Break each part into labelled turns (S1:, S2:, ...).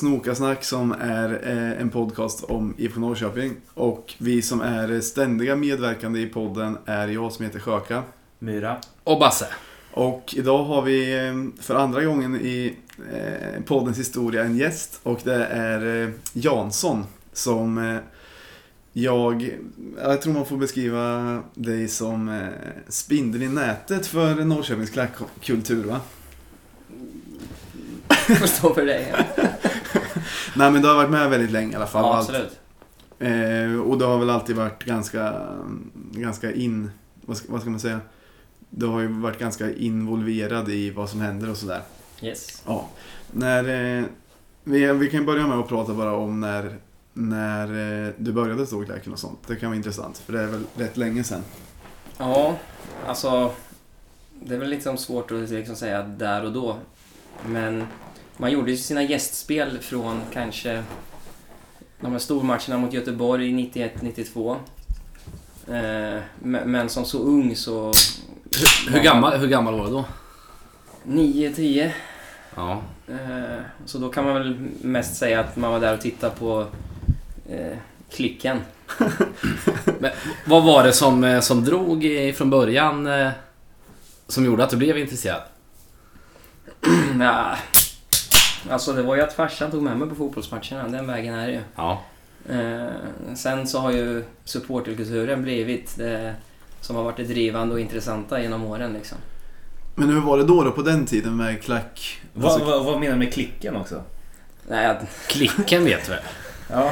S1: Snokasnack som är eh, en podcast om IFK Norrköping. Och vi som är ständiga medverkande i podden är jag som heter Sjöka.
S2: Myra.
S3: Och Basse.
S1: Och idag har vi eh, för andra gången i eh, poddens historia en gäst. Och det är eh, Jansson som jag, jag tror man får beskriva dig som spindeln i nätet för Norrköpings klackkultur va?
S4: Får stå för dig.
S1: Nej men du har varit med väldigt länge i alla fall.
S4: Ja, absolut.
S1: Eh, och du har väl alltid varit ganska, ganska in, vad ska, vad ska man säga? Du har ju varit ganska involverad i vad som händer och sådär.
S4: Yes.
S1: Ja. När, eh, vi, vi kan börja med att prata bara om när, när eh, du började klacken och sånt. Det kan vara intressant för det är väl rätt länge sedan.
S4: Ja, alltså. Det är väl liksom svårt att liksom säga där och då. Men man gjorde ju sina gästspel från kanske de här stormatcherna mot Göteborg 91-92. Eh, men som så ung så...
S3: Hur gammal, hur gammal var du då?
S4: 9-10.
S3: Ja.
S4: Eh, så då kan man väl mest säga att man var där och tittade på eh, klicken.
S3: Men vad var det som, eh, som drog från början eh, som gjorde att du blev intresserad?
S4: Ja, alltså det var ju att farsan tog med mig på fotbollsmatcherna. Den vägen är det ju.
S3: Ja.
S4: Eh, sen så har ju supporterkulturen blivit det som har varit det drivande och intressanta genom åren liksom.
S1: Men hur var det då, då på den tiden med klack?
S2: Vad,
S1: Alltså,
S2: vad, vad menar du med klicken också?
S4: Nej, jag,
S3: Klicken vet du väl?
S2: Ja.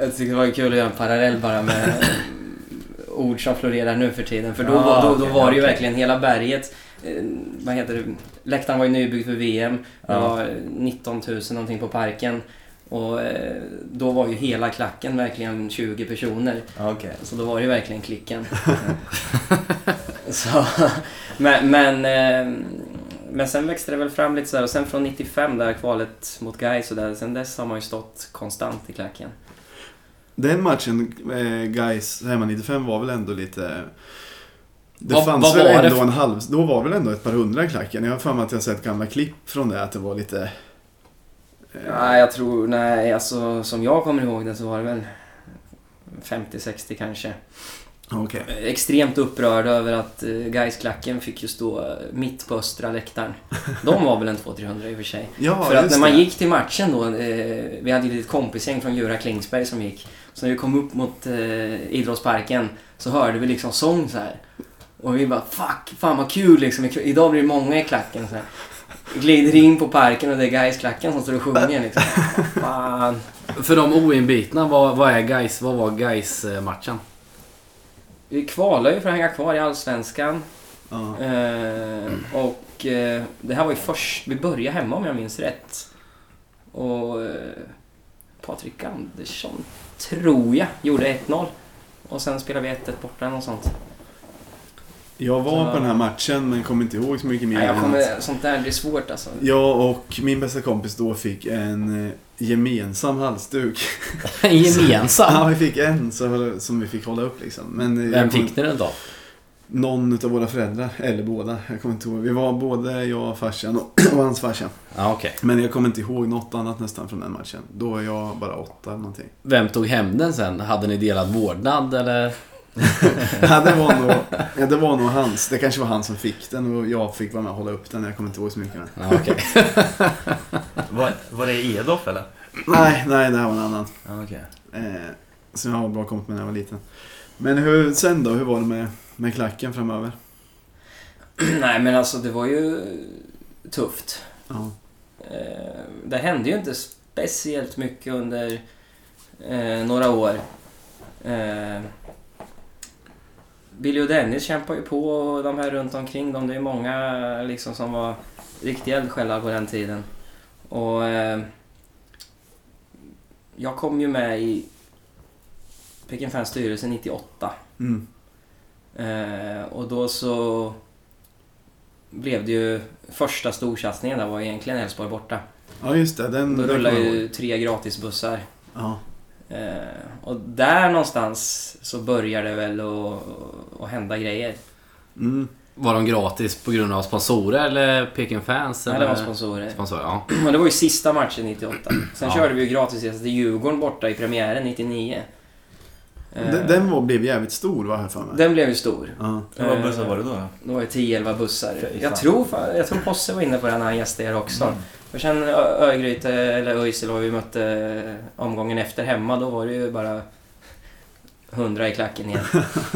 S4: jag tycker det var kul att göra en parallell bara med ord som florerar nu för tiden. För då,
S2: Ah,
S4: var, då, då
S2: okej,
S4: var det ju
S2: okej.
S4: verkligen hela berget. Eh, vad heter det? Läktaren var ju nybyggd för VM. Det
S2: Ja.
S4: var 19 000 någonting på parken. Och eh, då var ju hela klacken verkligen 20 personer.
S2: Okej.
S4: Så då var det ju verkligen klicken. så, men, men, eh, men sen växte det väl fram lite så här och sen från 95 där kvalet mot Gais och där, sen dess har man ju stått konstant i klacken.
S1: Den matchen, eh, guys, hemma 95 var väl ändå lite... Det
S3: Vad-
S1: fanns
S3: vad
S1: väl ändå
S3: för-
S1: en halv... Då var väl ändå ett par hundra i klacken. Jag har för mig att jag sett gamla klipp från det, att det var lite... eh,
S4: Nej, jag tror, nej, alltså som jag kommer ihåg det så var det väl 50-60 kanske.
S1: Okej.
S4: Extremt upprörd över att uh, Gais-klacken fick ju stå eh, mitt på östra läktaren. De var väl en 200-300 i och för sig.
S1: Ja,
S4: För att när man
S1: det.
S4: gick till matchen då, eh, vi hade ju ett kompisgäng från Djura Klingsberg som gick. Så när vi kom upp mot eh, idrottsparken så hörde vi liksom sång så här. Och vi bara fuck, fan vad kul liksom. Idag blir det många i klacken så här. Glider in på parken och det är Gais-klacken som står och sjunger liksom. Fan.
S3: För de oinbitna, vad, vad är guys? Vad var guys matchen
S4: Vi kvalade ju för att hänga kvar i Allsvenskan.
S1: Ja.
S4: Eh, och eh, det här var ju först, vi började hemma om jag minns rätt. Och eh, Patrik Andersson, tror jag, gjorde 1-0. Och sen spelade vi 1-1 borta eller något sånt.
S1: Jag var
S4: Så-
S1: på den här matchen men kommer inte ihåg så mycket mer.
S4: Nej, jag kommer, sånt där blir svårt alltså.
S1: Jag och min bästa kompis då fick en eh, gemensam halsduk.
S3: En gemensam?
S1: Ja, vi fick en så, som vi fick hålla upp liksom. Men eh,
S3: Vem fick ni den då?
S1: Någon av våra föräldrar, eller båda. Jag kommer inte ihåg. Vi var både jag och farsan och, och hans farsa.
S3: Ja, okej.
S1: Men jag kommer inte ihåg något annat nästan från den matchen. Då var jag bara åtta eller någonting.
S3: Vem tog hem den sen? Hade ni delad vårdnad eller?
S1: Ja, det, var nog, ja, det var nog hans. Det kanske var han som fick den och jag fick vara med och hålla upp den. Jag kommer inte ihåg så mycket. Men...
S3: Ja, okej.
S2: Var, var det Edof eller?
S1: Nej, nej, det här var en annan.
S2: Ja, okej.
S1: Eh, som jag har bra kompis med när jag var liten. Men hur, sen då? Hur var det med, med klacken framöver?
S4: Nej men alltså det var ju tufft.
S1: Ja.
S4: Eh, det hände ju inte speciellt mycket under eh, några år. Eh, Billy och Dennis kämpar ju på och de här runt omkring dem. Det är många liksom som var riktiga eldsjälar på den tiden. Och eh, jag kom ju med i Peking Fans styrelse 98.
S1: Mm.
S4: Eh, och då så blev det ju första storsatsningen där var egentligen Elfsborg borta.
S1: ja, just det. Den,
S4: Då rullade ju tre gratisbussar.
S1: Ja.
S4: Eh, och där någonstans så börjar det väl att, hända grejer.
S1: Mm.
S3: Var de gratis på grund av sponsorer eller Peking-fans?
S4: Nej,
S3: eller?
S4: det var sponsorer.
S3: Sponsorer, ja.
S4: Men det var ju sista matchen 98. Sen
S3: Ja.
S4: körde vi ju gratisresa till Djurgården borta i premiären 99. Eh,
S1: Den, den var, blev jävligt stor var jag för mig.
S4: den blev ju stor.
S1: Ja.
S2: Hur många bussar var det då?
S4: Det var ju 10-11 bussar. Jag tror, jag tror Posse var inne på det när han gästade er också.
S2: Mm.
S4: Och sen Örgryte, eller ÖIS, eller vad vi mötte eh, omgången efter hemma, då var det ju bara 100 i klacken igen.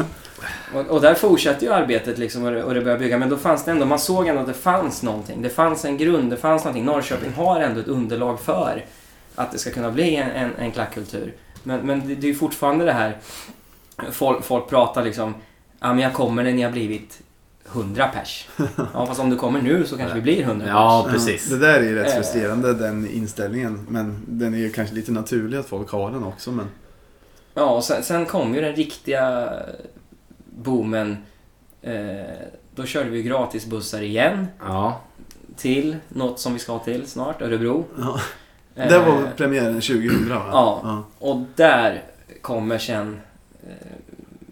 S4: och, och där fortsatte ju arbetet liksom och det, och det började bygga. Men då fanns det ändå, man såg ändå att det fanns någonting. Det fanns en grund, det fanns någonting. Norrköping har ändå ett underlag för att det ska kunna bli en, en, en klackkultur. Men, men det, det är ju fortfarande det här, folk, folk pratar liksom, ja men jag kommer när ni har blivit 100 pers. Ja fast om du kommer nu så kanske vi blir 100 pers.
S3: Ja, precis.
S1: Det där är ju rätt
S4: Eh.
S1: frustrerande den inställningen. Men den är ju kanske lite naturlig att folk har den också. Men
S4: Ja, och sen, sen kom ju den riktiga boomen. Eh, då körde vi gratisbussar igen
S3: Ja.
S4: till något som vi ska till snart, Örebro.
S1: ja.
S4: Eh,
S1: det var premiären 2000 va?
S4: Ja. Och där kommer sen eh,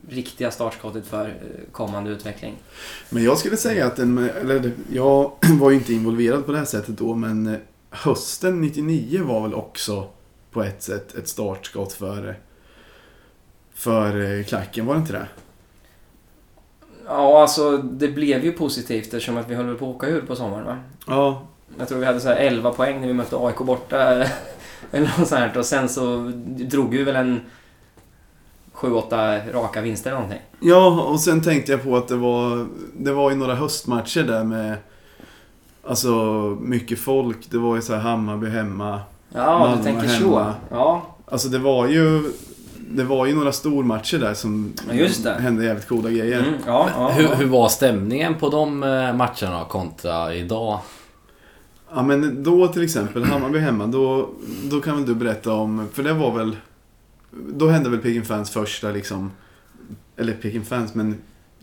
S4: riktiga startskottet för eh, kommande utveckling.
S1: Men jag skulle säga att den, eller jag var ju inte involverad på det här sättet då, men eh, hösten 99 var väl också på ett sätt ett startskott för, för eh, klacken, var det inte det?
S4: Ja, alltså det blev ju positivt eftersom att vi höll på att åka ur på sommaren va?
S1: Ja,
S4: Jag tror vi hade så här 11 poäng när vi mötte AIK borta. Eller något sånt här. Och sen så drog vi väl en 7-8 raka vinster eller någonting.
S1: ja och sen tänkte jag på att det var, det var ju några höstmatcher där med Alltså mycket folk, det var ju så här Hammarby hemma.
S4: Ja,
S1: Malmö
S4: du tänker
S1: hemma.
S4: så. Ja,
S1: Alltså det var ju Det var ju några stormatcher där som
S4: Ja, just det.
S1: hände jävligt coola grejer.
S4: mm, ja, ja,
S3: Hur,
S4: ja.
S3: hur var stämningen på de eh, matcherna kontra idag?
S1: Ja men då till exempel, Hammarby hemma, då, då kan väl du berätta om, för det var väl, då hände väl Peking Fans första liksom, eller Peking Fans, men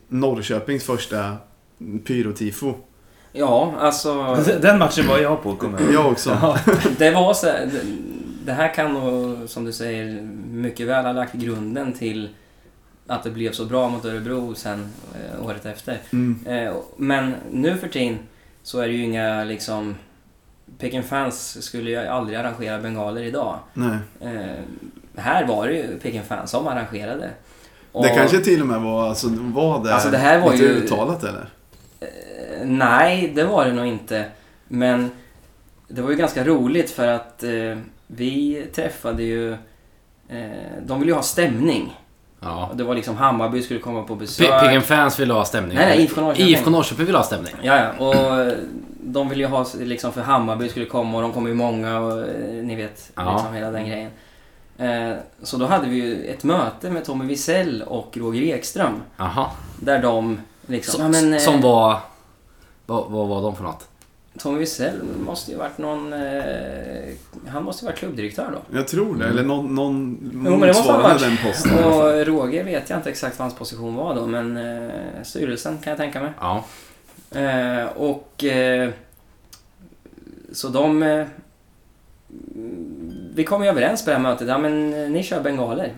S1: Norrköpings första pyrotifo.
S4: ja, alltså.
S2: Den matchen var jag på, kommer jag.
S1: Jag också.
S2: Ja.
S4: Det var så det här kan nog, som du säger, mycket väl ha lagt grunden till att det blev så bra mot Örebro sen eh, året efter.
S1: Mm.
S4: Eh, men nu för tiden så är det ju inga liksom... Peking Fans skulle ju aldrig arrangera bengaler idag.
S1: Nej.
S4: Eh, här var det ju Peking Fans som arrangerade. Och,
S1: Det kanske till och med var, alltså, var det,
S4: Alltså, det här var
S1: lite
S4: ju-
S1: uttalat eller?
S4: Eh, nej, det var det nog inte. Men det var ju ganska roligt för att eh, vi träffade ju... Eh, de ville ju ha stämning.
S3: Ja.
S4: Och det var liksom Hammarby skulle komma på besök.
S3: Peking Fans vill ha stämning.
S4: Nej, nej, IFK Norrköping.
S3: IFK Norrköping vill ha stämning.
S4: Ja, ja. Och eh, de ville ju ha liksom för Hammarby skulle komma och de kommer ju många och eh, ni vet
S3: Ja.
S4: liksom hela den grejen. Eh, så då hade vi ju ett möte med Tommy Wiesel och Roger Ekström.
S3: Jaha.
S4: Där de liksom...
S3: Som,
S4: ja, men, eh,
S3: som var... Vad, vad var de för något?
S4: Tommy Wiesel måste ju varit någon... Eh, han måste ju varit klubbdirektör då.
S1: Jag tror det, eller någon, någon
S4: men det måste ha
S1: motsvarande
S4: varit.
S1: den posten.
S4: Och Roger vet jag inte exakt vad hans position var då, men eh, styrelsen kan jag tänka mig.
S3: Ja.
S4: Eh, och... Eh, så de... Vi kom ju överens på det här mötet. Ja, men eh, ni kör bengaler.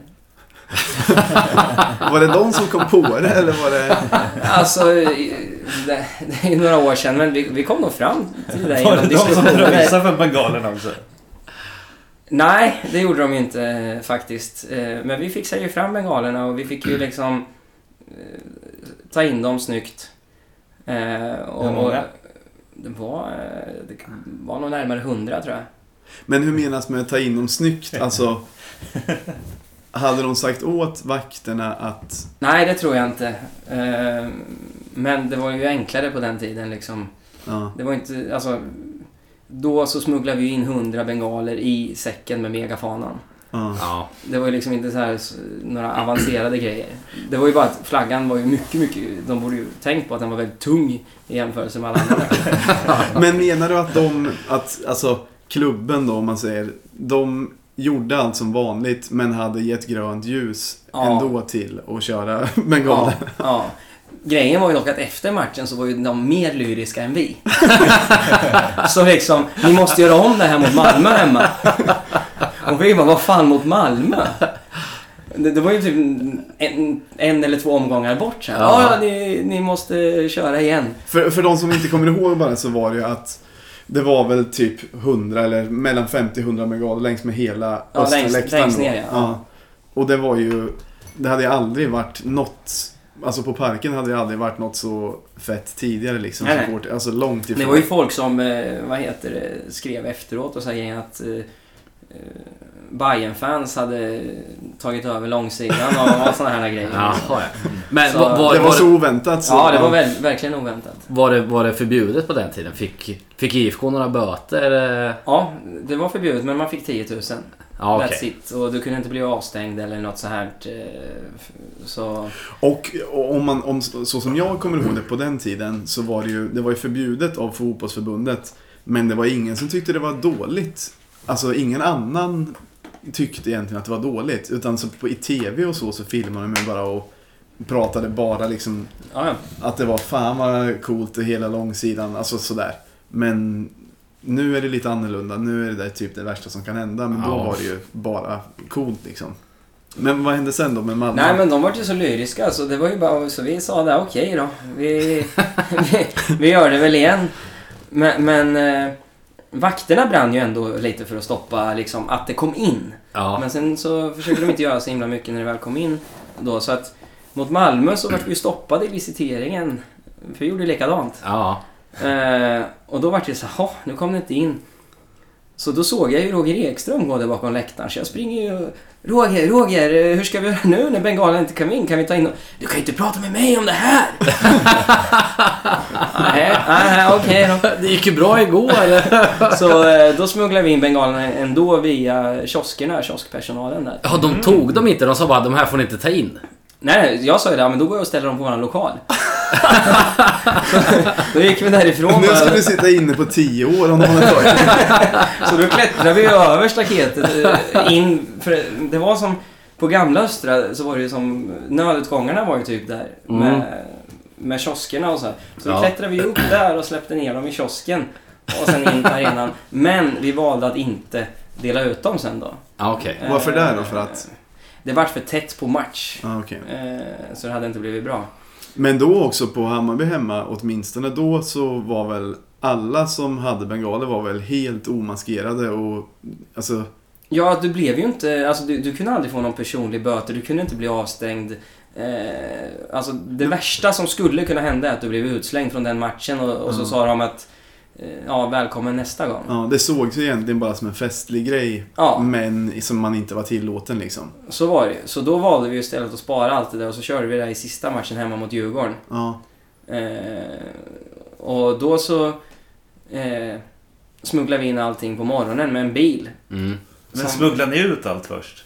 S1: Var det de som kom på det eller var det...
S4: Alltså, det, det är ju några år sedan, men vi, vi kom nog fram till det
S2: Var
S4: genom
S2: det de som röjsade för bengalerna också?
S4: Nej, det gjorde de ju inte eh, faktiskt. Eh, Men vi fixade ju fram bengalerna och vi fick ju liksom ta in dem snyggt. Och,
S2: Hur många?
S4: Det var, det var nog närmare hundra tror jag.
S1: Men hur menas med att ta in dem snyggt? Alltså... Hade de sagt åt vakterna att...
S4: Nej, det tror jag inte. Eh, Men det var ju enklare på den tiden liksom.
S1: Ja,
S4: Det var inte, alltså... Då så smugglade vi in hundra bengaler i säcken med megafanan.
S1: ja.
S4: Det var ju liksom inte så här några avancerade grejer. Det var ju bara att flaggan var ju mycket, mycket... De borde ju tänkt på att den var väldigt tung i jämförelse med alla andra.
S1: Men menar du att de, att alltså klubben då om man säger, de gjorde allt som vanligt men hade gett grönt ljus
S4: Ja.
S1: ändå till att köra bengaler?
S4: Ja, ja. Grejen var ju dock att efter matchen så var ju de mer lyriska än vi. så liksom, ni måste göra om det här mot Malmö hemma. Och vi bara, vad fan mot Malmö? Det, det var ju typ en, en eller två omgångar bort.
S3: Ja.
S4: Ja, ja ni, ni måste köra igen.
S1: För, för de som inte kommer ihåg bara så var det ju att det var väl typ 100 eller mellan 50 och 100 megaler längs med hela
S4: Ja, längst-
S1: läktaren.
S4: längst ner, ja.
S1: Och det var ju, det hade ju aldrig varit något, alltså på parken hade det aldrig varit något så fett tidigare liksom.
S4: Nej, nej.
S1: alltså långt ifrån.
S4: Det var ju folk som, eh, vad heter det, skrev efteråt och sa att eh, eh, Bayern-fans hade tagit över långsidan och, och sådana här grejer.
S3: Jaha, ja. Men
S4: Så-
S3: var, var,
S1: det var så oväntat. Så,
S4: Ja, det var väl, verkligen oväntat.
S3: var, det, var det förbjudet på den tiden? Fick, fick IFK några böter?
S4: Ja, det var förbjudet men man fick 10 000.
S3: Ja, okej.
S4: That's it. Och du kunde inte bli avstängd eller något så här. eh, Så...
S1: Och, och om man, om, så som jag kommer ihåg det på den tiden så var det ju, det var ju förbjudet av fotbollsförbundet. Men det var ingen som tyckte det var dåligt. Alltså ingen annan tyckte egentligen att det var dåligt. Utan så på, i TV och så så filmade de ju bara och pratade bara liksom
S4: Ja, ja.
S1: att det var fan vad coolt det hela långsidan, alltså sådär. Men nu är det lite annorlunda. Nu är det där typ det värsta som kan hända. Men då
S3: Ja.
S1: var det ju bara coolt liksom. Men vad hände sen då med Malmö?
S4: Nej men de var ju så lyriska så det var ju bara så vi sa det, okej då. Vi, vi, vi gör det väl igen. Men, men eh, vakterna brann ju ändå lite för att stoppa liksom att det kom in.
S3: Ja.
S4: Men sen så försökte de inte göra så himla mycket när det väl kom in då så att mot Malmö så vart vi stoppade i visiteringen. För vi gjorde likadant.
S3: ja.
S4: Eh, och då vart det så här, "Jaha, nu kom det inte in. Så då såg jag ju Roger Ekström gå där bakom läktaren. Så jag springer ju... Roger, Roger, eh, hur ska vi göra nu när bengalen inte kom in? Kan vi ta in och... Du kan ju inte prata med mig om det här! Nej, nej, okej då.
S3: Det gick ju bra igår.
S4: Så eh, då smugglade vi in bengalerna ändå via kioskerna, kioskpersonalen där.
S3: Ja, de tog dem inte. De sa bara de här får ni inte ta in.
S4: Nej, jag sa ju det, men då går jag och ställer dem på våran lokal. Då gick vi därifrån
S1: Nu ska du sitta inne på tio år om någon tagit
S4: Så då klättrade vi över staketet eh, in. För det var som på gamla Östra så var det ju som nödutgångarna var ju typ där.
S3: Mm.
S4: Med, med kioskerna och så. här. Så då
S3: Ja.
S4: klättrade vi upp där och släppte ner dem i kiosken. Och sen in på arenan. Men vi valde att inte dela ut dem sen då.
S3: Ja, okej.
S1: Varför
S4: Eh,
S1: det då? För att-
S4: Det vart för tätt på match.
S1: Ah, okej.
S4: Eh, Så det hade inte blivit bra.
S1: Men då också på Hammarby hemma, åtminstone då så var väl alla som hade bengaler var väl helt omaskerade och alltså
S4: Ja, du blev ju inte... Alltså du, du kunde aldrig få någon personlig böter. Du kunde inte bli avstängd. Eh, alltså det värsta som skulle kunna hända är att du blev utslängd från den matchen och, och så
S1: Ja.
S4: sa de att ja, välkommen nästa gång.
S1: ja, det sågs ju egentligen bara som en festlig grej.
S4: Ja,
S1: Men som man inte var tillåten liksom.
S4: så var det. Så då valde vi istället att spara allt det där och så körde vi det i sista matchen hemma mot Djurgården.
S1: Ja,
S4: Eh, och då så eh, smugglade vi in allting på morgonen med en bil.
S3: Mm.
S2: Men
S4: Som-
S2: smugglade ni ut allt först?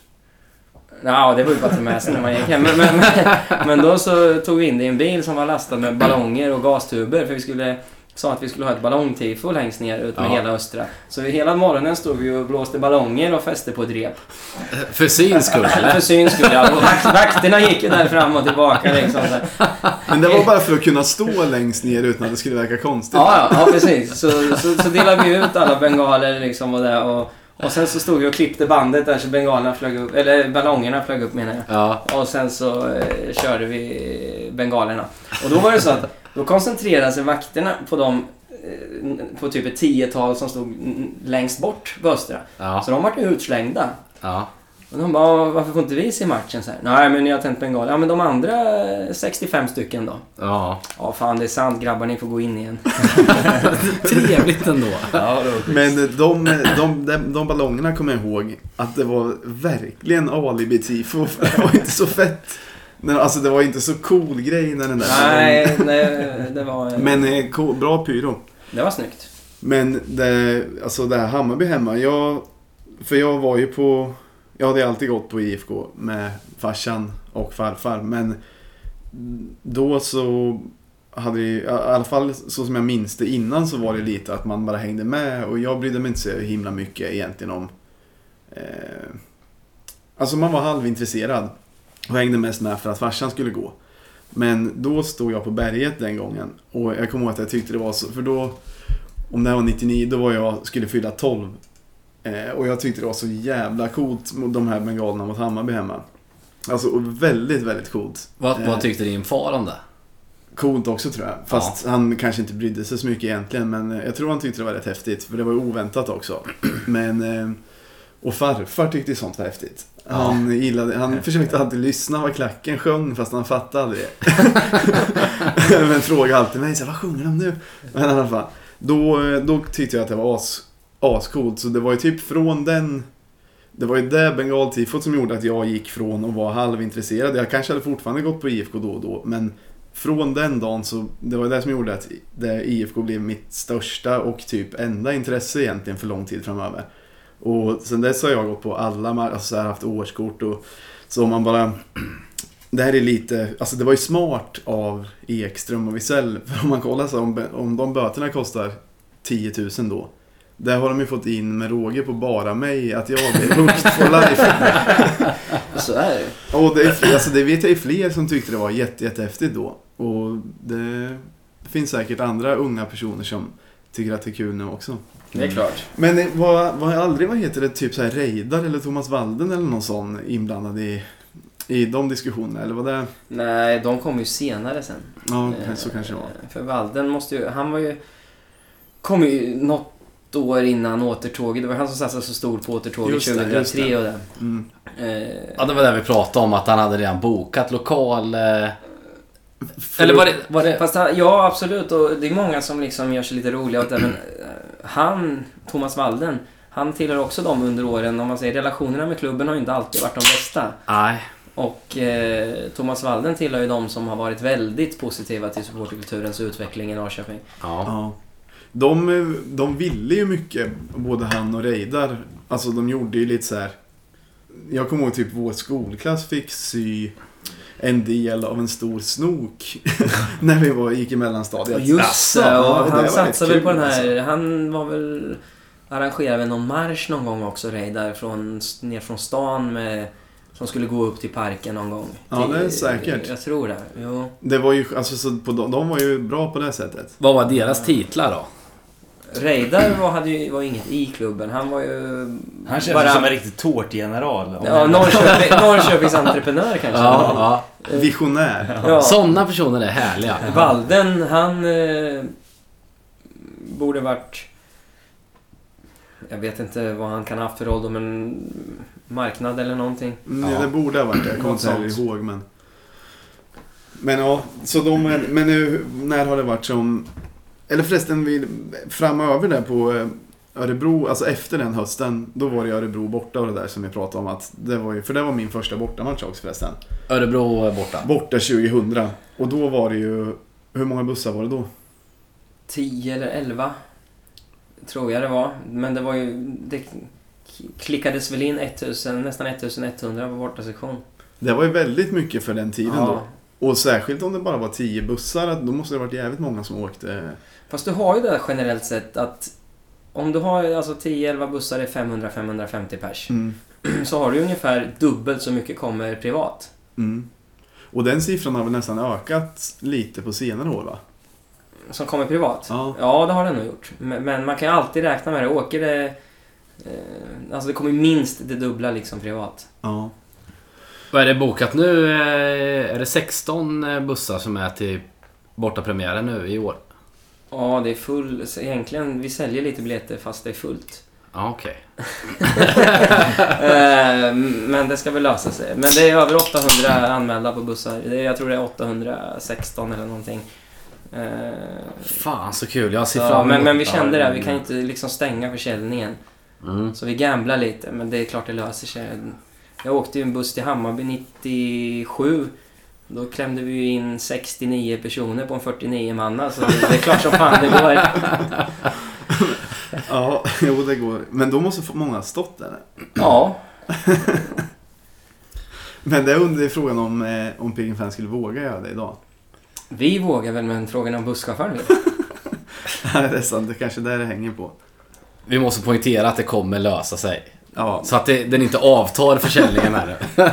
S4: Ja, det var ju bara att ta med sig när man gick hem. Men, men, men, men då så tog vi in det i en bil som var lastad med ballonger och gastuber för vi skulle sa att vi skulle ha ett ballongtifo längst ner ut med
S3: Ja.
S4: hela Östra. Så hela morgonen stod vi och blåste ballonger och fäste på ett rep.
S3: För syns skull,
S4: För
S3: eller?
S4: syns skull, ja. Och vakt, vakterna gick ju där fram och tillbaka liksom.
S1: Men det var bara för att kunna stå längst ner utan att det skulle verka konstigt.
S4: Ja, ja, ja, precis. Så, så, så delade vi ut alla bengaler liksom och det. Och, och sen så stod vi och klippte bandet där så bengalerna flög upp, eller ballongerna flög upp menar jag.
S3: Ja.
S4: Och sen så eh, körde vi bengalerna. Och då var det så att då koncentrerade sig vakterna på de eh, på typ ett tiotal som stod längst bort på Östra.
S3: Ja.
S4: Så de var ju utslängda.
S3: Ja.
S4: Och de bara, varför får inte vi se matchen så här? Nej men ni har tänt bengal. Ja men de andra eh, 65 stycken då?
S3: Ja.
S4: Ja fan det är sant grabbar, ni får gå in igen.
S3: Trevligt ändå.
S2: Ja.
S1: Men de, de, de, de ballongerna kommer jag ihåg att det var verkligen alibi-tifo. för Det var inte så fett. Men, Alltså det var inte så cool grej när den där
S4: Nej, nej det var...
S1: Men eh, cool, bra pyro.
S4: Det var snyggt.
S1: Men det, alltså det här Hammarby hemma, jag, för jag var ju på, jag hade alltid gått på IFK med farsan och farfar. Men då så hade vi, i alla fall så som jag minns det innan så var det lite att man bara hängde med och jag brydde mig inte så himla mycket egentligen om eh, Alltså man var halvintresserad och hängde mest med för att farsan skulle gå. Men då stod jag på berget den gången och jag kommer ihåg att jag tyckte det var så, för då om det här var 99, då var jag, skulle fylla 12. Eh, och jag tyckte det var så jävla coolt mot de här bengalerna mot Hammarby hemma. Alltså väldigt, väldigt coolt.
S3: Vad,
S1: Eh.
S3: vad tyckte din far om det?
S1: Coolt också tror jag. Fast han kanske inte brydde sig så mycket egentligen. Men eh, jag tror han tyckte det var rätt häftigt. För det var ju oväntat också. Men... eh, Och farfar tyckte sånt var häftigt. Han, gillade, han försökte alltid lyssna vad klacken sjöng fast han fattade aldrig det. Men frågade alltid mig så här, vad sjunger de nu? Men i alla fall. Då, då tyckte jag att det var as, ascoolt. Så det var ju typ från den... Det var ju det bengaltifot som gjorde att jag gick från att vara halvintresserad. Jag kanske hade fortfarande gått på IFK då och då. Men från den dagen så, det var det som gjorde att det IFK blev mitt största och typ enda intresse egentligen för lång tid framöver. Och sen dess har jag gått på alla, ma- alltså haft årskort och så man bara... Det här är lite, alltså det var ju smart av Ekström och Wisell. För om man kollar så om, om de böterna kostar 10 000 då. Där har de ju fått in med råge på bara mig att jag är hooked for life.
S4: Så är det ju.
S1: Och det, är, alltså det vet jag är fler som tyckte det var jätte, jättehäftigt då. Och det finns säkert andra unga personer som tycker att det är kul nu också.
S4: Det är klart.
S1: Men var, var aldrig, vad heter det, typ så här Reidar eller Thomas Walden eller någon sån inblandad i, i de diskussionerna? Eller var det?
S4: Nej, de kom ju senare sen.
S1: Ja,
S4: Eh,
S1: så kanske det var.
S4: För Walden måste ju, han var ju, kom ju något år innan återtåget. Det var han som satsade så stort på återtåget
S1: Just det,
S4: 2003
S1: just det.
S4: och det.
S1: Mm.
S4: Eh,
S3: Ja, det var det vi pratade om, att han hade redan bokat lokal... Eh...
S1: För-
S3: Eller var det... Var det...
S4: Fast han, ja, absolut. Och det är många som liksom gör sig lite roliga åt det. Men han, Thomas Walden, han tillhör också dem under åren. Om man säger relationerna med klubben har ju inte alltid varit de bästa.
S3: Nej.
S4: Och eh, Thomas Walden tillhör ju de som har varit väldigt positiva till supporterkulturens utveckling i Norrköping.
S3: Ja.
S1: Ja. De, de ville ju mycket, både han och Reidar. Alltså de gjorde ju lite så här. Jag kommer ihåg typ vår skolklass fick sy en del av en stor snok när vi var, gick i mellanstadiet.
S4: Just det,
S1: Ja,
S4: och
S1: det
S4: han satsade väl på den här...
S1: alltså.
S4: Han var väl... Arrangerade väl någon marsch någon gång också, Reidar, från, ner från stan med... Som skulle gå upp till parken någon gång.
S1: Ja, det är säkert.
S4: Jag tror det. Jo.
S1: Det var ju, alltså så på, de, de var ju bra på det sättet.
S3: Vad var deras titlar då?
S4: Reidar var, hade ju, var inget i klubben. Han var ju...
S2: Han känns
S4: bara-
S2: som en riktig tårtgeneral.
S4: Ja, Norrköping, Norrköpings entreprenör kanske.
S3: Ja, ja.
S1: Visionär.
S4: Ja.
S3: Sådana personer är härliga.
S4: Walden, han eh, borde varit... Jag vet inte vad han kan ha haft för roll då, men marknad eller någonting.
S1: Mm,
S3: Ja.
S1: Det borde ha varit det. Jag kommer inte ihåg men... Men ja, så de... Men nu, när har det varit som... Eller förresten, vi, framöver där på eh, Örebro, alltså efter den hösten, då var det Örebro borta och det där som vi pratade om att det var ju, för det var min första bortamatch också förresten.
S3: Örebro är borta.
S1: Borta 2000. Och då var det ju, hur många bussar var det då?
S4: 10 eller 11 tror jag det var. Men det var ju... Det klickades väl in 1000, nästan 1100 på bortasektion.
S1: Det var ju väldigt mycket för den tiden
S4: Ja.
S1: då. Och särskilt om det bara var 10 bussar, då måste det varit jävligt många som åkte.
S4: Fast du har ju det generellt sett att om du har alltså 10-11 bussar är 500-550 pers.
S1: Mm.
S4: Så har du ungefär dubbelt så mycket kommer privat.
S1: Mm. Och den siffran har väl nästan ökat lite på senare år va?
S4: Som kommer privat?
S1: Ja.
S4: Ja, det har den nog gjort. Men, man kan ju alltid räkna med det. Åker det... Eh, alltså det kommer minst det dubbla liksom privat.
S1: Ja.
S3: Vad är det bokat nu? Eh, Är det 16 bussar som är till bortapremiären nu i år?
S4: Ja, det är full... Egentligen, vi säljer lite biljetter fast det är fullt.
S3: Ja, okej.
S4: Eh, men det ska väl lösa sig. Men det är över 800 anmälda på bussar. Jag tror det är 816 eller någonting. Eh,
S3: Fan så kul. Jag ser fram
S4: men,
S3: emot
S4: men vi
S3: det.
S4: kände det. Vi kan inte liksom stänga försäljningen.
S3: Mm.
S4: Så vi gamblar lite, men det är klart det löser sig. Jag åkte ju en buss till Hammarby 97. Då klämde vi ju in 69 personer på en 49 manna, så det, är klart som fan det går.
S1: Ja, jo det går. Men då måste få många ha stått där.
S4: Ja,
S1: Men det undrar frågan om, eh, om Piggen Fan skulle våga göra det idag.
S4: vi vågar väl, men frågan är om busschauffören.
S1: Nej, det är sant. Det är kanske där det hänger på.
S3: Vi måste poängtera att det kommer lösa sig.
S1: Ja,
S3: Så att det, den inte avtar försäljningen här nu.